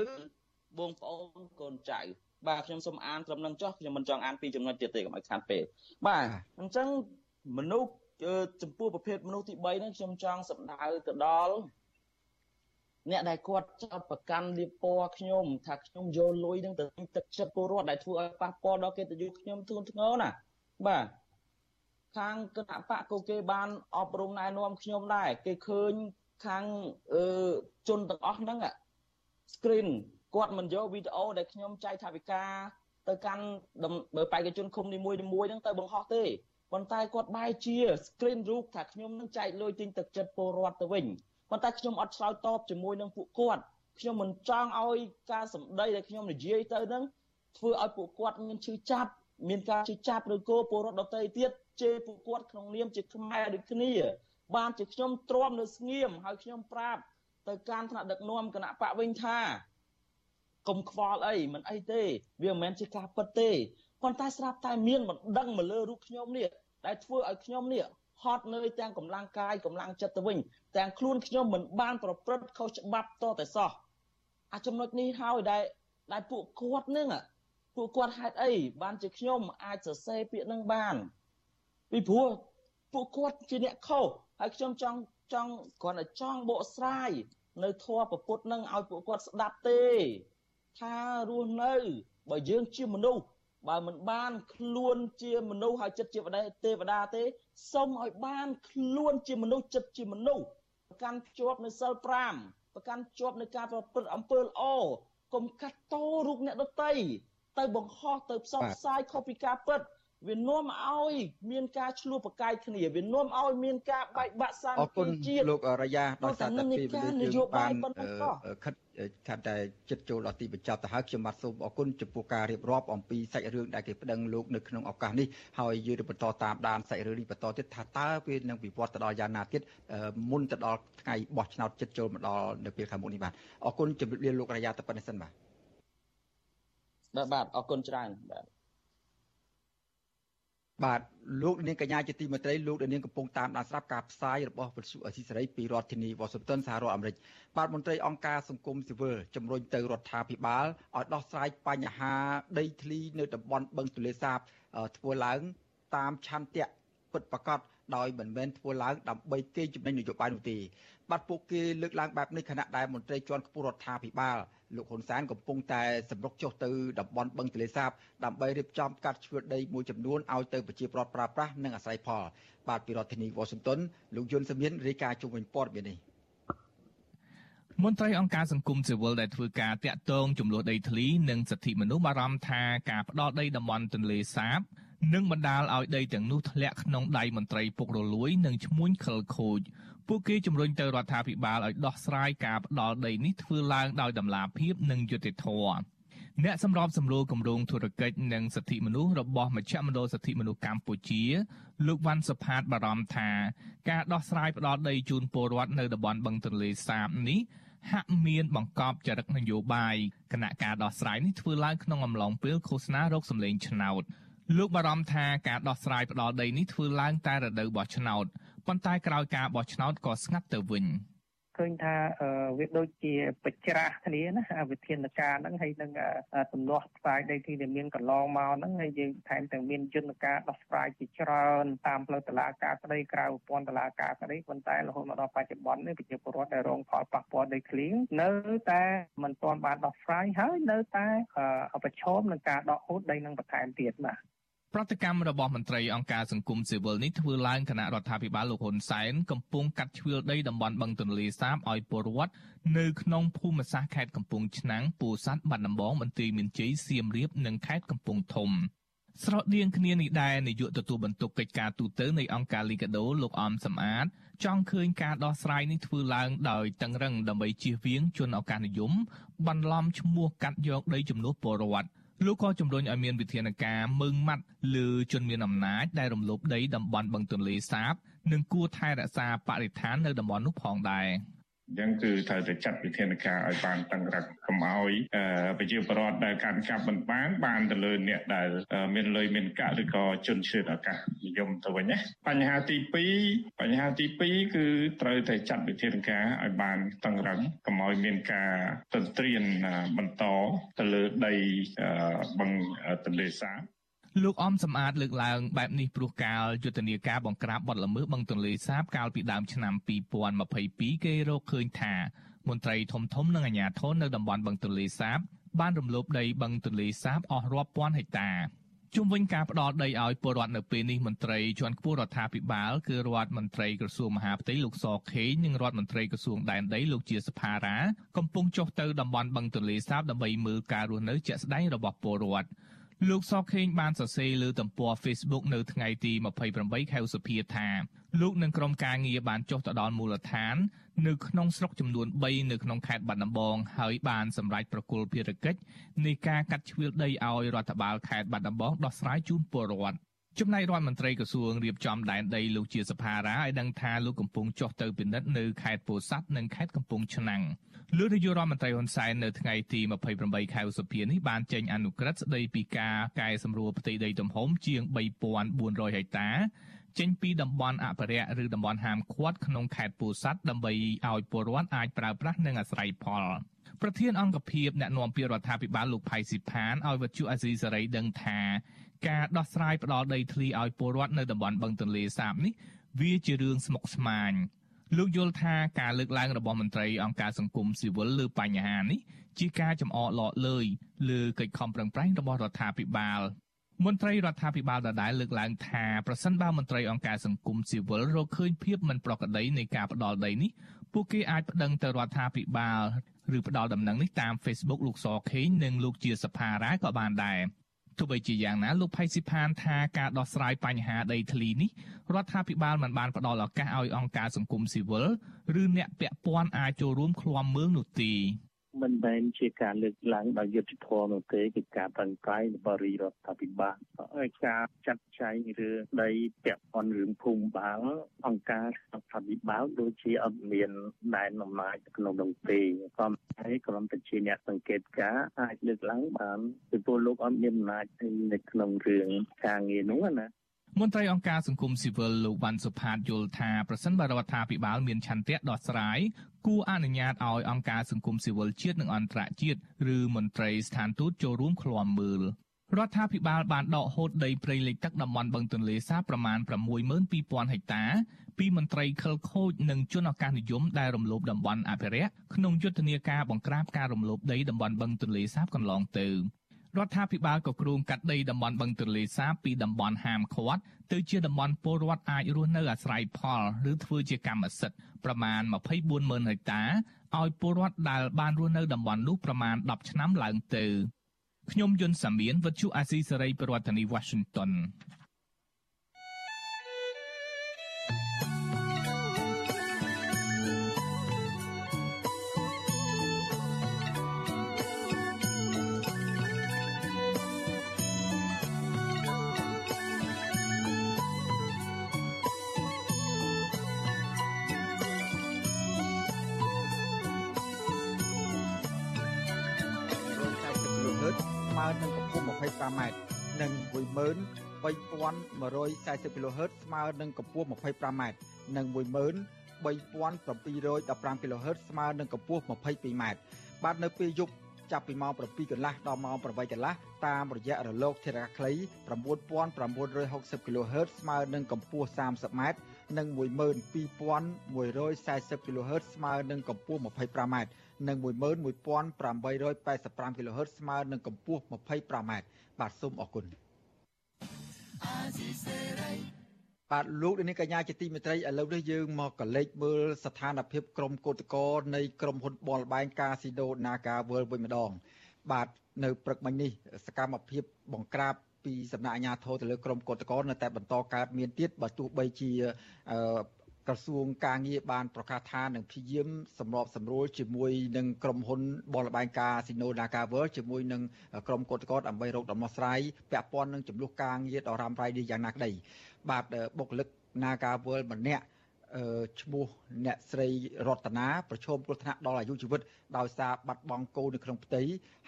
បងប្អូនកូនចៅបាទខ្ញុំសូមអានត្រឹមនឹងចុះខ្ញុំមិនចង់អានពីចំណុចទៀតទេកុំឲ្យខាតពេលបាទអញ្ចឹងមនុស្សចំពោះប្រភេទមនុស្សទី3ហ្នឹងខ្ញុំចង់សម្ដៅទៅដល់អ្នកដែលគាត់ចោតប្រកាន់លៀបពណ៌ខ្ញុំថាខ្ញុំយកលុយនឹងទៅទឹកចិត្តពលរដ្ឋដែលធ្វើឲ្យប៉ះពាល់ដល់កិត្តិយសខ្ញុំធ្ងន់ធ្ងរណាបាទខាងគណៈបកក៏គេបានអប់រំណែនាំខ្ញុំដែរគេឃើញ ខាងអឺជនទាំងអស់ហ្នឹង screen គាត់មិនយកវីដេអូដែលខ្ញុំចែកថាវិការទៅកាន់បើបេក្ខជនឃុំនីមួយៗហ្នឹងទៅបង្ហោះទេប៉ុន្តែគាត់បែរជា screen រូបថាខ្ញុំនឹងចែកលុយទិញទឹកចិត្តពលរដ្ឋទៅវិញប៉ុន្តែខ្ញុំអត់ឆ្លើយតបជាមួយនឹងពួកគាត់ខ្ញុំមិនចង់ឲ្យការសម្ដីដែលខ្ញុំនិយាយទៅនឹងធ្វើឲ្យពួកគាត់មានឈឺចាប់មានការឈឺចាប់ឬក៏ពលរដ្ឋដទៃទៀតជេរពួកគាត់ក្នុងនាមជាខ្មែរដូចគ្នា បានជាខ្ញុំទ្រាំនៅស្ងៀមហើយខ្ញុំប្រាប់ទៅកាន់ថ្នាក់ដឹកនាំគណៈបកវិញថាកុំខ្វល់អីមិនអីទេ វាមិនមែនជាការពិតទេប៉ុន្តែស្រាប់តែមានបណ្ដឹងមកលើរូបខ្ញុំនេះដែលធ្វើឲ្យខ្ញុំនេះហត់នឿយទាំងកម្លាំងកាយកម្លាំងចិត្តទៅវិញទាំងខ្លួនខ្ញុំមិនបានប្រព្រឹត្តខុសច្បាប់តតែសោះអាចំណុចនេះហើយដែលដែលពួកគាត់នឹងពួកគាត់ហេតុអីបានជាខ្ញុំអាចសរសេរពាក្យនឹងបានពីព្រោះពួកគាត់ជាអ្នកខុស ហើយខ្ញុំចង់ចង់គ្រាន់តែចង់បកស្រាយនៅធម៌ពពុទ្ធនឹងឲ្យពួកគាត់ស្ដាប់ទេ ថារស់នៅបើយើងជាមនុស្សបើមិនបានខ្លួនជាមនុស្សហើយចិត្តជាទេវតាទេសូមឲ្យបានខ្លួនជាមនុស្សចិត្តជាមនុស្សប្រកាន់ជាប់នៅសិល5ប្រកាន់ជាប់នៅការប្រព្រឹត្តអំពើល្អកុំកាត់តរូបអ្នកដតីទៅបង្ហោះទៅផ្សព្វផ្សាយខុសពីការពិត វានាំឲ្យមានការឆ្លោះប្រកែកគ្នាវានាំឲ្យមានការបែកបាក់សាមគ្គីជាតិលោករយ៉ាដោយសារតែពេលវេលាយើងបានខិតខាត់តែចិត្តចូលដល់ទីបញ្ចប់ទៅហើយខ្ញុំបាទសូមអរគុណចំពោះការរៀបរាប់អំពីសាច់រឿងដែលគេប្តឹងលោកនៅក្នុងឱកាសនេះហើយយើងនឹងបន្តតាមដានសាច់រឿងនេះបន្តទៀតថាតើវានឹងវិវត្តទៅដល់យ៉ាងណាទៀតមុនទៅដល់ថ្ងៃបោះឆ្នោតចិត្តចូលមកដល់នៅពេលខាងមុខនេះបាទអរគុណជម្រាបលាលោករយ៉ាទៅប៉ុណ្្នេះសិនបាទបាទបាទអរគុណច្រើនបាទ បាទលោកនាងកញ្ញាជាទីមេត្រីលោកនាងកំពុងតាមដានស្រាប់ការផ្សាយរបស់វិទ្យុអស៊ីសេរីពីរដ្ឋធានីវ៉ាស៊ីនតោនសហរដ្ឋអាមេរិកបាទមន្ត្រីអង្គការសង្គមស៊ីវិលជំរុញទៅរដ្ឋាភិបាលឲ្យដោះស្រាយបញ្ហាដីធ្លីនៅតំបន់បឹងទន្លេសាបធ្វើឡើងតាមឆន្ទៈពិតប្រាកដ ដោយមិនមែនធ្វើឡើងដើម្បីគេចំណេញនយោបាយនោះទេបាទពួកគេលើកឡើងបែបនេះខណៈដែលមន្ត្រីជាន់ខ្ពស់រដ្ឋាភិបាលលោកហ៊ុនសែនកំពុងតែសម្រុកចុះទៅតំបន់បឹងទន្លេសាបដើម្បីរៀបចំកាត់ជ្រឿដីមួយចំនួនឲ្យទៅប្រជាពលរដ្ឋប្រើប្រាស់និងអាស្រ័យផលបាទពីរដ្ឋធានីវ៉ាស៊ីនតោនលោកយុនសមៀនរាយការណ៍ជុំវិញព័ត៌មាននេះមន្ត្រីអង្គការសង្គមស៊ីវិលដែលធ្វើការតាក់ទងចំនួនដីធ្លីនិងសិទ្ធិមនុស្សបារម្ភថាការផ្ដោតដីតំបន់ទន្លេសាប នឹងបណ្ដាលឲ្យដីទាំងនោះធ្លាក់ក្នុងដៃមន្ត្រីពុករលួយ និងឈ្មួញខិលខូចពួកគេជំរុញទៅរដ្ឋាភិបាលឲ្យដោះស្រាយការផ្ដាល់ដីនេះធ្វើឡើងដោយតម្លាភាពនិងយុត្តិធម៌អ្នកសម្របសម្រួលគម្រោងធុរកិច្ចនិងសិទ្ធិមនុស្សរបស់មជ្ឈមណ្ឌលសិទ្ធិមនុស្សកម្ពុជា លោកវ៉ាន់សុផាតបារម្ភថាការដោះស្រាយផ្ដាល់ដីជូនពលរដ្ឋនៅតំបន់បឹងទន្លេសាបនេះហាក់មានបង្កប់ចរិតនយោបាយគណៈការដោះស្រាយនេះធ្វើឡើងក្នុងអំឡុងពេលឃោសនារោគសម្លេងឆ្នោត លោកបារម្ភថាការដោះស្រាយផ្ដាល់ដីនេះធ្វើឡើងតែរដូវបោះឆ្នោតប៉ុន្តែក្រោយការបោះឆ្នោតក៏ស្ងាត់ទៅវិញឃើញថាវាដូចជាបច្រាស់គ្នាណាវិធានការហ្នឹងហើយនឹងទំនាស់ផ្សាយដីទីដែលមានកន្លងមកហ្នឹងហើយយើងថែមទាំងមានយន្តការដោះស្រាយជាច្រើនតាមផ្លូវតុលាការក្តីក្រៅប្រព័ន្ធតុលាការក្តីប៉ុន្តែរហូតមកដល់បច្ចុប្បន្ននេះប្រជាពលរដ្ឋដែលរងផលប៉ះពាល់ដីធ្លីនៅតែមិនទាន់បានដោះស្រាយហើយនៅតែប្រឈមនឹងការដកហូតដីនឹងបន្ថែមទៀតបាទ ប្រតិកម្មរបស់មន្ត្រីអង្គការសង្គមស៊ីវិលនេះធ្វើឡើងគណៈរដ្ឋាភិបាលលោកហ៊ុនសែនកំពុងកាត់ជ្រឿលដីតំបន់បឹងទន្លេសាបឲ្យពលរដ្ឋនៅក្នុងភូមិសាស្ត្រខេត្តកំពង់ឆ្នាំងពោធិ៍សាត់បាត់ដំបងបន្ទាយមានជ័យសៀមរាបនិងខេត្តកំពង់ធំស្រដៀងគ្នានេះដែរនាយកទទួលបន្ទុកកិច្ចការទូតនៃអង្គការលីកាដូលោកអមសំអាត ចង់ឃើញការដោះស្រាយនេះធ្វើឡើងដោយតឹងរឹងដើម្បីជៀសវាងជនឱកាសនិយមបន្លំឈ្មោះកាត់យកដីចំនួនពលរដ្ឋ លោកក៏ជំរុញឲ្យមានវិធានការមើងម៉ាត់លើជនមានអំណាចដែលរំលោភដីតំបន់បឹងទន្លេសាប និងគួរថែរក្សាបរិស្ថាននៅតំបន់នោះផងដែរ អញ្ចឹងគឺត្រូវតែចាត់វិធានការឲ្យបានតឹងរ៉ឹងកុំឲ្យប្រជាពលរដ្ឋដែលកាន់កាប់មិនបានបានទៅលើអ្នកដែលមានលុយមានកាក់ឬក៏ជនឈឿនឱកាសនិយមទៅវិញណាបញ្ហាទី2បញ្ហាទី2គឺត្រូវតែចាត់វិធានការឲ្យបានតឹងរ៉ឹងកុំឲ្យមានការទន្ទ្រានបន្តទៅលើដីបឹងទន្លេសាប លោកអំសំអាតលើកឡើងបែបនេះព្រោះកាលយុទ្ធនាការបង្ក្រាបបទល្មើសបឹងទន្លេសាបកាលពីដើមឆ្នាំ2022គេរកឃើញថាមន្ត្រីធំធំនិងអាជ្ញាធរនៅតំបន់បឹងទន្លេសាប បានរំលោភដីបឹងទន្លេសាបអស់រាប់ពាន់ហិកតាជុំវិញការផ្ដាល់ដីឲ្យពលរដ្ឋនៅពេលនេះមន្ត្រីជាន់ខ្ពស់រដ្ឋាភិបាលគឺរដ្ឋមន្ត្រីក្រសួងមហាផ្ទៃលោកសខេងនិងរដ្ឋមន្ត្រីក្រសួងដែនដីលោកជាសភារាកំពុងចុះទៅតំបន់បឹងទន្លេសាបដើម្បីមើលការរស់នៅជាក់ស្ដែងរបស់ពលរដ្ឋ លោកសខេងបានសរសេរលើទំព័រ Facebook នៅថ្ងៃទី28ខែឧសភាថាលោកនិងក្រុមការងារបានចុះទៅដល់មូលដ្ឋាន នៅក្នុងស្រុកចំនួន3នៅក្នុងខេត្តបាត់ដំបងហើយបានសម្រេចប្រគល់ភារកិច្ចនៃការកាត់ជ្រឿលដីឲ្យរដ្ឋបាលខេត្តបាត់ដំបងដោះស្រាយជូនពលរដ្ឋ ចំណែករដ្ឋមន្ត្រីក្រសួងរៀបចំដែនដីលោកជាសភារាឲ្យដឹងថាលោកកំពុងចុះទៅពិនិត្យនៅខេត្តពោធិ៍សាត់និងខេត្តកំពង់ឆ្នាំងលោកនាយករដ្ឋមន្ត្រីហ៊ុនសែននៅថ្ងៃទី28ខែឧសភានេះបានចេញអនុក្រឹត្យស្តីពីការកែសម្រួលផ្ទៃដីទំហំជាង3400ហិកតាចេញពីតំបន់អភិរក្សឬតំបន់ហាមឃាត់ក្នុងខេត្តពោធិ៍សាត់ដើម្បីឲ្យពលរដ្ឋអាចប្រើប្រាស់និងអាស្រ័យផលប្រធានអង្គភិបអ្នកណែនាំពាក្យរដ្ឋាភិបាលលោកផៃស៊ីផានឲ្យវត្ថុអាស៊ីសេរីដឹងថា ការដោះស្រាយផ្ដាល់ដីធ្លីឲ្យពលរដ្ឋនៅតំបន់បឹងទន្លេសាបនេះវាជារឿងស្មុគស្មាញលោកយល់ថាការលើកឡើងរបស់មន្ត្រីអង្គការសង្គមស៊ីវិលលើបញ្ហានេះជាការចំអកឡកលើយលើកិច្ចខំប្រឹងប្រែងរបស់រដ្ឋាភិបាលមន្ត្រីរដ្ឋាភិបាលដដែលលើកឡើងថាប្រសិនបើមន្ត្រីអង្គការសង្គមស៊ីវិលរកឃើញភាពមិនប្រក្រតីនៃការផ្ដាល់ដីនេះពួកគេអាចប្តឹងទៅរដ្ឋាភិបាលឬផ្ដាល់ដំណឹងនេះតាម Facebook លោកសខេងនិងលោកជាសភារាក៏បានដែរ ទោះបីជាយ៉ាងណាលោកផៃស៊ីផានថាការដោះស្រាយបញ្ហាដីធ្លីនេះរដ្ឋាភិបាលមិនបានផ្ដល់ឱកាសឲ្យអង្គការសង្គមស៊ីវិលឬអ្នកពាក់ព័ន្ធអាចចូលរួមឃ្លាំមើលនោះទេ មិនមែនជាការលើកឡើងដោយយុត្តិធម៌នោះទេគឺការប្រឹងប្រែងរបស់រដ្ឋាភិបាលហើយការចាត់ចែងរឿងដីពាក់ព័ន្ធរឿងភូមិបាលអង្គការរដ្ឋាភិបាលដូចជាអត់មានដែនអំណាចក្នុងនោះទេក៏ហើយគ្រាន់តែជាអ្នកសង្កេតការអាចលើកឡើងបានពីពលលោកអត់មានអំណាចនៅក្នុងរឿងការងារនោះណា មន្ត្រីអង្គការសង្គមស៊ីវិលលោកវ៉ាន់សុផាតយល់ថាប្រសិនបើរដ្ឋាភិបាលមានឆន្ទៈដោះស្រាយគួរអនុញ្ញាតឲ្យអង្គការសង្គមស៊ីវិលជាតិនិងអន្តរជាតិឬមន្ត្រីស្ថានទូតចូលរួមឃ្លាំមើលរដ្ឋាភិបាលបានដកហូតដីព្រៃលិចទឹកតំបន់បឹងទន្លេសាបប្រមាណ62000ហិកតាពីមន្ត្រីខិលខូចនិងជនឱកាសនិយមដែលរំលោភតំបន់អភិរក្សក្នុងយុទ្ធនាការបង្ក្រាបការរំលោភដីតំបន់បឹងទន្លេសាបកន្លងទៅ រដ្ឋាភិបាលក៏គ្រោងកាត់ដីតំបន់បឹងទន្លេសាបពីតំបន់ហាមឃាត់ទៅជាតំបន់ពលរដ្ឋអាចរស់នៅអាស្រ័យផលឬធ្វើជាកម្មសិទ្ធិប្រមាណ240,000ហិកតាឲ្យពលរដ្ឋដែលបានរស់នៅតំបន់នោះប្រមាណ10ឆ្នាំឡើងទៅខ្ញុំយុនសាមៀនវិទ្យុអាស៊ីសេរីប្រធានាធិបតី Washington 25ម៉ែត្រនិង13140 kHz ស្មើនឹងកម្ពស់ 25m និង13715 kHz ស្មើនឹងកម្ពស់ 22m បាទនៅពេលយប់ចាប់ពីម៉ោង7កន្លះដល់ម៉ោង8កន្លះតាមរយៈរលកធារកាសខ្លី9960 kHz ស្មើនឹងកម្ពស់ 30m និង12140 kHz ស្មើនឹងកម្ពស់ 25m និង11885 kHz ស្មើនឹងកម្ពស់ 25m បាទសូមអរគុណបាទលោកនាងកញ្ញាជាទីមេត្រីឥឡូវនេះយើងមកកលេចមើលស្ថានភាពក្រុមកោតក្រនៃក្រុមហ៊ុនបលបែងកាស៊ីដូ Naga World វិញម្ដង បាទនៅព្រឹកមិញនេះសកម្មភាពបង្ក្រាប ពីសំណាក់អាជ្ញាធរទៅលើក្រុមកោតក្រនៅតែបន្តកើតមានទៀតបើទោះបីជាក្រសួងការងារបានប្រកាសថានឹងព្យាយាមសម្របសម្រួលជាមួយនឹងក្រុមហ៊ុនបលបែងការស៊ីណូ Naga World ជាមួយនឹងក្រុមកោតក្រដើម្បីរកដំណោះស្រាយពាក់ព័ន្ធនឹងចំនួនការងារដ៏រ៉ាំរ៉ៃនេះយ៉ាងណាក្តីបាទបុគ្គលិក Naga World ម្នាក់ ឈ្មោះអ្នកស្រីរតនាប្រឈមគ្រោះថ្នាក់ដល់អាយុជីវិតដោយសារបាត់បង់កូននៅក្នុងផ្ទៃ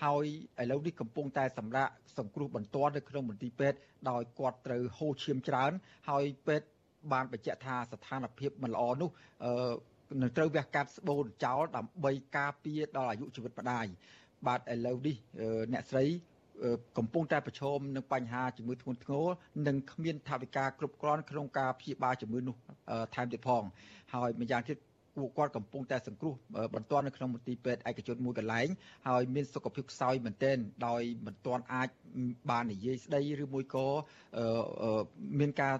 ហើយឥឡូវនេះកំពុងតែសម្រាប់សង្គ្រោះបន្ទាន់នៅក្នុងមន្ទីរពេទ្យដោយគាត់ត្រូវហូរឈាមច្រើន ហើយពេទ្យបានបញ្ជាក់ថាស្ថានភាពមិនល្អនោះនឹងត្រូវវះកាត់ស្បូនចោលដើម្បីការពារដល់អាយុជីវិតម្ដាយបាទឥឡូវនេះអ្នកស្រី កំពុងតែប្រឈមនឹងបញ្ហាជំងឺធ្ងន់ធ្ងរនិងគ្មានថវិកាគ្រប់គ្រាន់ក្នុងការព្យាបាលជំងឺនោះថែមទៀតផងហើយម្យ៉ាងទៀតពួកគាត់កំពុងតែសង្គ្រោះបន្ទាន់នៅក្នុងមន្ទីរពេទ្យឯកជនមួយកន្លែងហើយមានសុខភាពខ្សោយមែនទែនដោយមិនទាន់អាចបាននិយាយស្ដីឬមួយក៏មានការ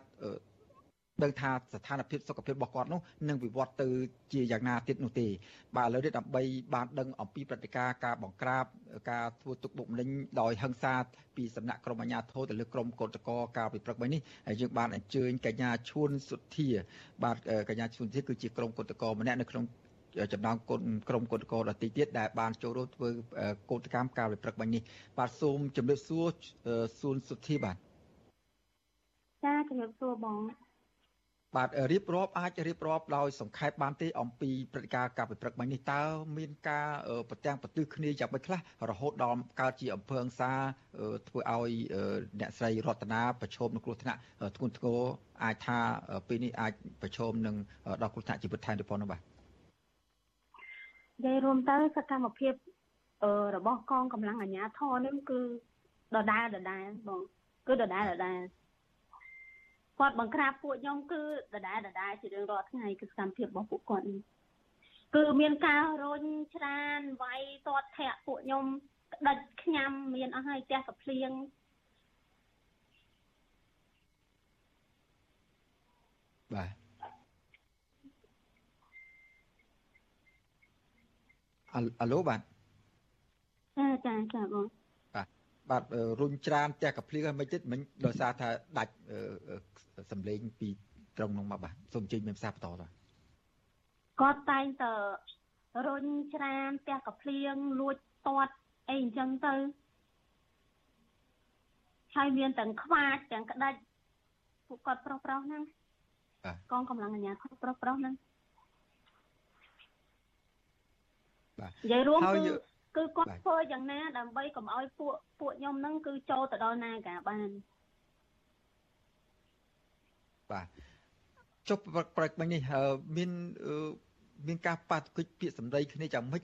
ដឹងថាស្ថានភាពសុខភាពរបស់គាត់នោះនឹងវិវត្តទៅជាយ៉ាងណាទៀតនោះទេបាទឥឡូវនេះដើម្បីបានដឹងអំពីព្រឹត្តិការណ៍ការបង្ក្រាបការធ្វើទុកបុកម្នេញដោយហិង្សាពីសំណាក់ក្រុមអាជ្ញាធរទៅលើក្រុមកោតក្រការពិព្រឹកមិញនេះហើយយើងបានអញ្ជើញកញ្ញាឈួនសុធាបាទកញ្ញាឈួនសុធាគឺជាក្រុមកោតក្រម្នាក់នៅក្នុងចំណោមគុណក្រុមកោតក្រដទៃទៀតដែលបានចូលរួមធ្វើកោតកម្មការវិព្រឹកមិញនេះបាទសូមជម្រាបសួរសួនសុធាបាទចាជម្រាបសួរបង បាទរៀបរាប់អាចរៀបរាប់ដោយសង្ខេបបានទេអំពីព្រឹត្តិការណ៍ការពិព្រឹកមិញនេះតើមានការប្រទាំងប្រទិះគ្នាយ៉ាងម៉េចខ្លះរហូតដល់កើតជាអំពើហិង្សាធ្វើឲ្យអ្នកស្រីរតនាប្រឈមនឹងគ្រោះថ្នាក់ធ្ងន់ធ្ងរអាចថាពេលនេះអាចប្រឈមនឹងដល់គ្រោះថ្នាក់ជីវិតថែមទៀតផងនោះបាទនិយាយរួមទៅសកម្មភាពរបស់កងកម្លាំងអាជ្ញាធរនឹងគឺដដែលដដែលបងគឺដដែលដដែល គាត់បង្ក្រាបពួកខ្ញុំគឺដដែលដដែលជារៀងរាល់ថ្ងៃគឺសកម្មភាពរបស់ពួកគាត់នេះគឺមានការរុញច្រានវាយទាត់ធាក់ពួកខ្ញុំក្តិចខ្ញាំមានអស់ហើយផ្ទះកាភ្លៀងបាទអាឡូបាទចាចាចាបង បាទបាទរុញច្រានផ្ទះកាភ្លៀងហើយមិនទៀតមិញដោយសារថាដាច់សម្លេងពីត្រង់នោះមកបាទសូមជិញមានផ្សាបន្តតគាត់តែងតរុញច្រានផ្ទះកាភ្លៀងលួចតាត់អីអញ្ចឹងទៅហើយមានទាំងខ្វាចទាំងក្តាច់ពួកគាត់ប្រុសប្រុសហ្នឹងកងកម្លាំងអាជ្ញាធរប្រុសប្រុសហ្នឹងបាទនិយាយរួមគឺ គឺគាត់ធ្វើយ៉ាងណា ដើម្បីកុំឲ្យពួកពួកខ្ញុំហ្នឹងគឺចូលទៅដល់ណាកាបានបាទចុះប្រកបនេះមានមានការប៉ះទង្គិចពាក្យសម្ដីគ្នាយ៉ាងម៉េច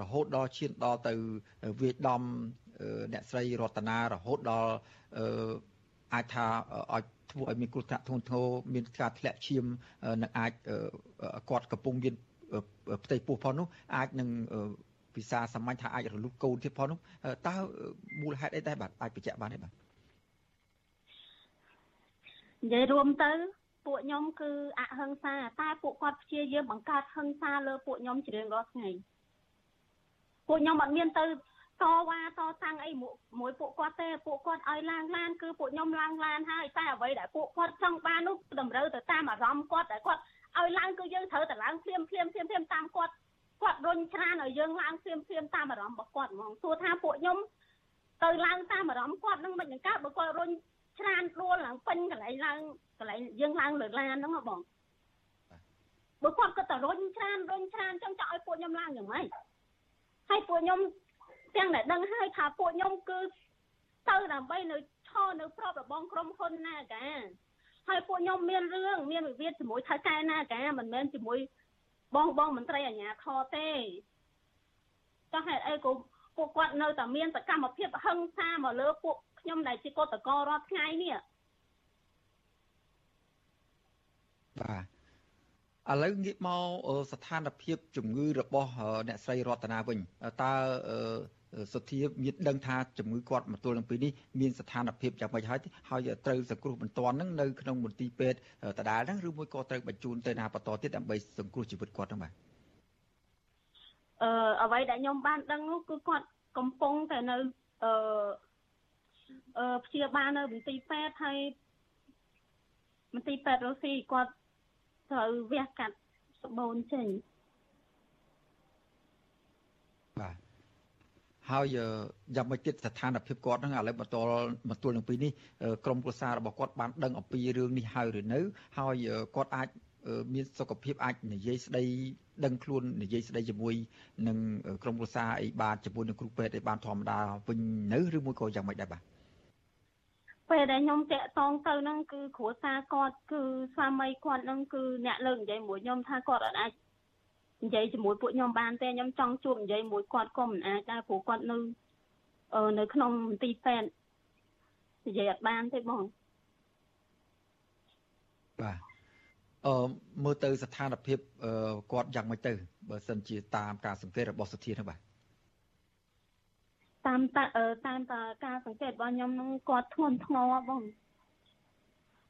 រហូតដល់ឈានដល់ទៅវាយដំអ្នកស្រីរតនារហូតដល់អាចថាឲ្យធ្វើឲ្យមានគ្រោះថ្នាក់ធ្ងន់ធ្ងរមានការធ្លាក់ឈាមនឹងអាចគាត់កំពុងមានផ្ទៃពោះផងនោះអាចនឹង ភាសាសាមញ្ញថាអាចរលុះកូនទៀតផងនោះតើមូលហេតុអីដែរបាទអាចបញ្ជាក់បានទេបាទនិយាយរួមទៅពួកខ្ញុំគឺអហិង្សាតែពួកគាត់ព្យាយាមបង្កើតហិង្សាលើពួកខ្ញុំជារៀងរាល់ថ្ងៃពួកខ្ញុំអត់មានទៅតវ៉ាតតាំងអីមួយពួកគាត់ទេពួកគាត់ឲ្យឡើងឡានគឺពួកខ្ញុំឡើងឡានហើយតែអ្វីដែលពួកគាត់ចង់បាននោះតម្រូវទៅតាមអារម្មណ៍គាត់ដែលគាត់ឲ្យឡើងគឺយើងត្រូវតែឡើងភ្លាមភ្លាមភ្លាមភ្លាមតាមគាត់ គាត់រុញច្រានឲ្យយើងឡើងភ្លាមភ្លាមតាមអារម្មណ៍របស់គាត់ហ្មងទោះថាពួកខ្ញុំទៅឡើងតាមអារម្មណ៍គាត់នឹងមិននឹងកើតបើគាត់រុញច្រានដួលឡើងពេញកន្លែងឡើងកន្លែងយើងឡើងលើឡានហ្នឹងបងបើគាត់ក៏តរុញច្រានរុញច្រានចឹងចង់ឲ្យពួកខ្ញុំឡើងយ៉ាងម៉េចហើយពួកខ្ញុំទាំងដែលដឹងហើយថាពួកខ្ញុំគឺទៅដើម្បីនៅឈរនៅប្របរបងក្រុមហ៊ុនណាកាហើយពួកខ្ញុំមានរឿងមានវិវាទជាមួយថៅកែណាកាមិនមែនជាមួយ បងបងមន្ត្រីអាជ្ញាធរទេចុះហេតុអីក៏ពួកគាត់នៅតែមានសកម្មភាពហិង្សាមកលើពួកខ្ញុំដែលជាកតករាល់ថ្ងៃនេះបាទឥឡូវងាកមកស្ថានភាពជំងឺរបស់អ្នកស្រីរតនាវិញតើ សុធាមានដឹងថាជំងឺគាត់មកទល់នឹងពេលនេះមានស្ថានភាពយ៉ាងម៉េចហើយហើយត្រូវសង្គ្រោះបន្ទាន់នឹងនៅក្នុងមន្ទីរពេទ្យដដែលហ្នឹងឬមួយក៏ត្រូវបញ្ជូនទៅណាបន្តទៀតដើម្បីសង្គ្រោះជីវិតគាត់ហ្នឹងបាទអឺអ្វីដែលខ្ញុំបានដឹងនោះគឺគាត់កំពុងតែនៅអឺអឺព្យាបាលនៅមន្ទីរពេទ្យហើយមន្ទីរពេទ្យរុស្ស៊ីគាត់ត្រូវវះកាត់សបូនចេញបាទ ហើយយ៉ាងម៉េចទៀតស្ថានភាពគាត់ហ្នឹងឥឡូវបន្តមកទល់នឹងពេលនេះក្រុមគ្រួសាររបស់គាត់បានដឹងអំពីរឿងនេះហើយឬនៅហើយគាត់អាចមានសុខភាពអាចនិយាយស្ដីដឹងខ្លួននិយាយស្ដីជាមួយនឹងក្រុមគ្រួសារអីបានជាមួយនឹងគ្រូពេទ្យអីបានធម្មតាវិញនៅឬមួយក៏យ៉ាងម៉េចដែរបាទពេលដែលខ្ញុំតាក់តងទៅហ្នឹងគឺគ្រួសារគាត់គឺស្វាមីគាត់ហ្នឹងគឺអ្នកលើកនិយាយមួយខ្ញុំថាគាត់អត់អាច និយាយជាមួយពួកខ្ញុំបានទេខ្ញុំចង់ជួបនិយាយមួយគាត់ក៏មិនអាចដែរព្រោះគាត់នៅនៅក្នុងមន្ទីរពេទ្យនិយាយអត់បានទេបងបាទអឺមើលទៅស្ថានភាពគាត់យ៉ាងម៉េចទៅ បើសិនជាតាមការសង្កេតរបស់សុធានោះបាទតាមតាមការសង្កេតរបស់ខ្ញុំនឹងគាត់ធ្ងន់ធ្ងរបង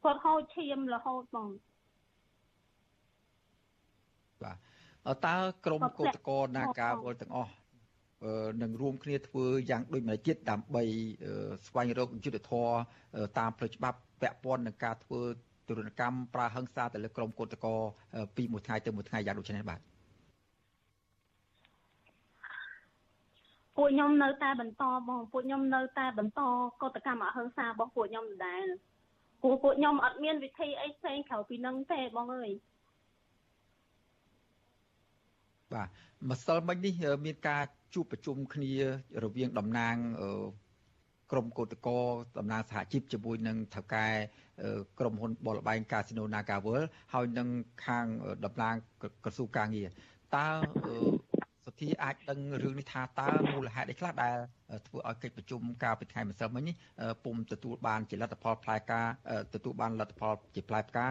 គាត់ហូចឈាមរហូតបងបាទ តើក្រមកោតកោនាការវល់ទាំងអស់នឹងរួមគ្នាធ្វើយ៉ាងដូចម្តេចទៀតដើម្បីស្វែងរកយុត្តិធម៌តាមផ្លូវច្បាប់ពាក់ព័ន្ធនឹងការធ្វើទរណកម្មប្រើហិង្សាទៅលើក្រុមកោតក្រពីមួយថ្ងៃទៅមួយថ្ងៃយ៉ាងដូចនេះបាទពួកខ្ញុំនៅតែបន្តបងពួកខ្ញុំនៅតែបន្តកតកម្មអហិង្សារបស់ពួកខ្ញុំដដែលពួកពួកខ្ញុំអត់មានវិធីអីផ្សេងក្រៅពីនឹងទេបងអើយ បាទម្សិលមិញនេះមានការជួបប្រជុំគ្នារវាងតំណាងក្រមកោតកោតំណាងសហជីពជាមួយនឹងថៅកែក្រុមហ៊ុនបលបែងកាស៊ីណូ Nagawal ហើយនឹងខាងតំណាងក្រសួងការងារតើសុធីអាចដឹងរឿងនេះថាតើមូលហេតុអីខ្លះដែលធ្វើឲ្យកិច្ចប្រជុំការពីថ្ងៃម្សិលមិញនេះពុំទទួលបានជាលទ្ធផលផ្លែការទទួលបានលទ្ធផលជាផ្លែផ្ការ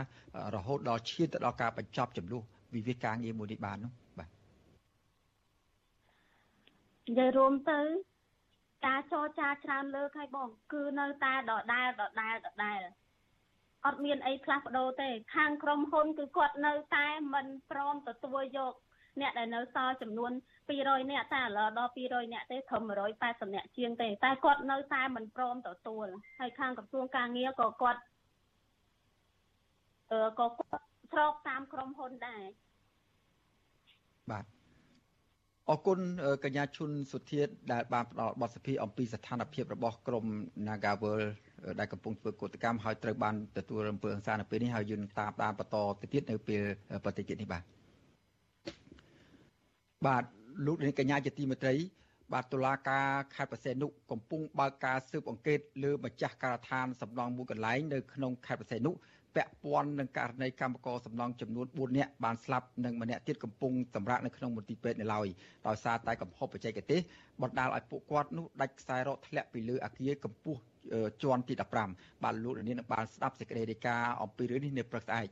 ហូតដល់ឈានទៅដល់ការបញ្ចប់ចំនួនវិវាទការងារមួយនេះបាននោះបាទ និយាយរួមទៅការចរចាច្រើនលើកហើយបង គឺនៅតែដដែលដដែលដដែលអត់មានអីផ្លាស់ប្ដូរទេ ខាងក្រុមហ៊ុនគឺគាត់នៅតែមិនព្រមទទួលយកអ្នកដែលនៅសល់ចំនួន200នាក់តែឥឡូវដល់200នាក់ទេត្រឹម180នាក់ជាងទេតែគាត់នៅតែមិនព្រមទទួលហើយខាងក្រសួងការងារក៏គាត់អឺក៏គាត់ស្របតាមក្រុមហ៊ុនដែរបាទ អរគុណកញ្ញាឈុនសុធាតដែលបានផ្ដល់បទសភាអំពីស្ថានភាពរបស់ក្រម Nagawal ដែលកំពុងធ្វើកោតកម្មហើយត្រូវបានទទួលរំពើហិង្សានៅពេលនេះហើយយើងតាមដានបន្តទៅទៀតនៅពេលប្រតិជាតិនេះបាទបាទលោកនាងកញ្ញាជាទីមេត្រី បាទតុលាការខេត្តបរសេនុកំពុងបើកការស៊ើបអង្កេតលើម្ចាស់ការដ្ឋានសំណង់មួយកន្លែងនៅក្នុងខេត្តបរសេនុ ពាក់ព័ន្ធនឹងករណីកម្មករសំណង់ចំនួន4នាក់បានស្លាប់និងម្នាក់ទៀតកំពុងសម្រាកនៅក្នុងមន្ទីរពេទ្យនៅឡើយដោយសារតែកំហុសបច្ចេកទេសបណ្ដាលឲ្យពួកគាត់នោះដាច់ខ្សែរ៉កធ្លាក់ពីលើអគារកម្ពស់ជាន់ទី15បាទលោកនាងនឹងបានស្ដាប់សេចក្តីរាយការណ៍អំពីរឿងនេះនៅព្រឹកស្អែក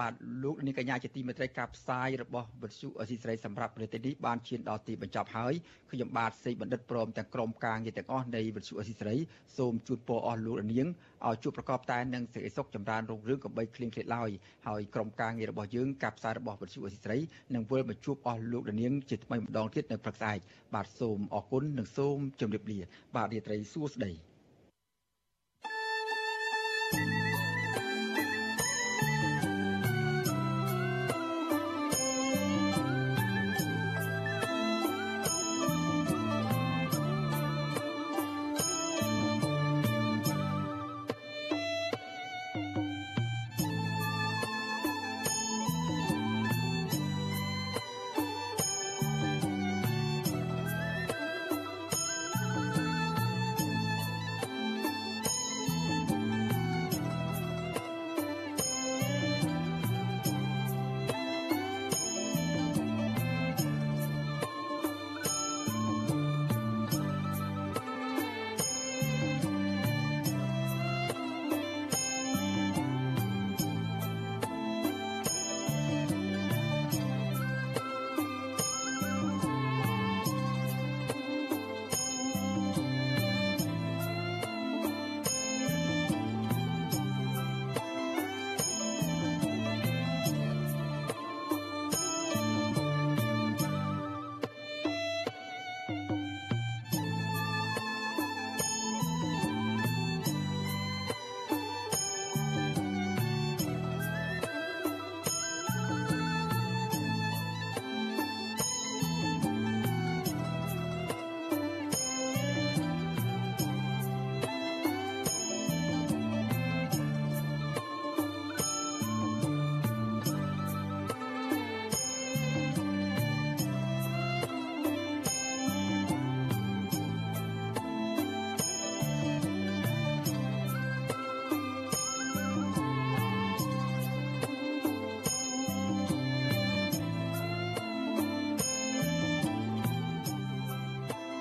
បាទលោកនាងកញ្ញាជាទីមេត្រីការផ្សាយរបស់វិទ្យុអស៊ីសេរីសម្រាប់ប្រទេសនេះបានឈានដល់ទីបញ្ចប់ហើយខ្ញុំបាទសេកបណ្ឌិតព្រមទាំងក្រុមការងារទាំងអស់នៃវិទ្យុអស៊ីសេរីសូមជូនពរអស់លោកនាងឲ្យជួបប្រកបតែនឹងសេចក្តីសុខចម្រើនរុងរឿងកុំបីឃ្លៀងឃ្លាតឡើយហើយក្រុមការងាររបស់យើងការផ្សាយរបស់វិទ្យុអស៊ីសេរីនឹងវិលមកជួបអស់លោកនាងជាថ្មីម្ដងទៀតនៅព្រឹកស្អែកបាទសូមអរគុណនិងសូមជម្រាបលាបាទរាត្រីសួស្តី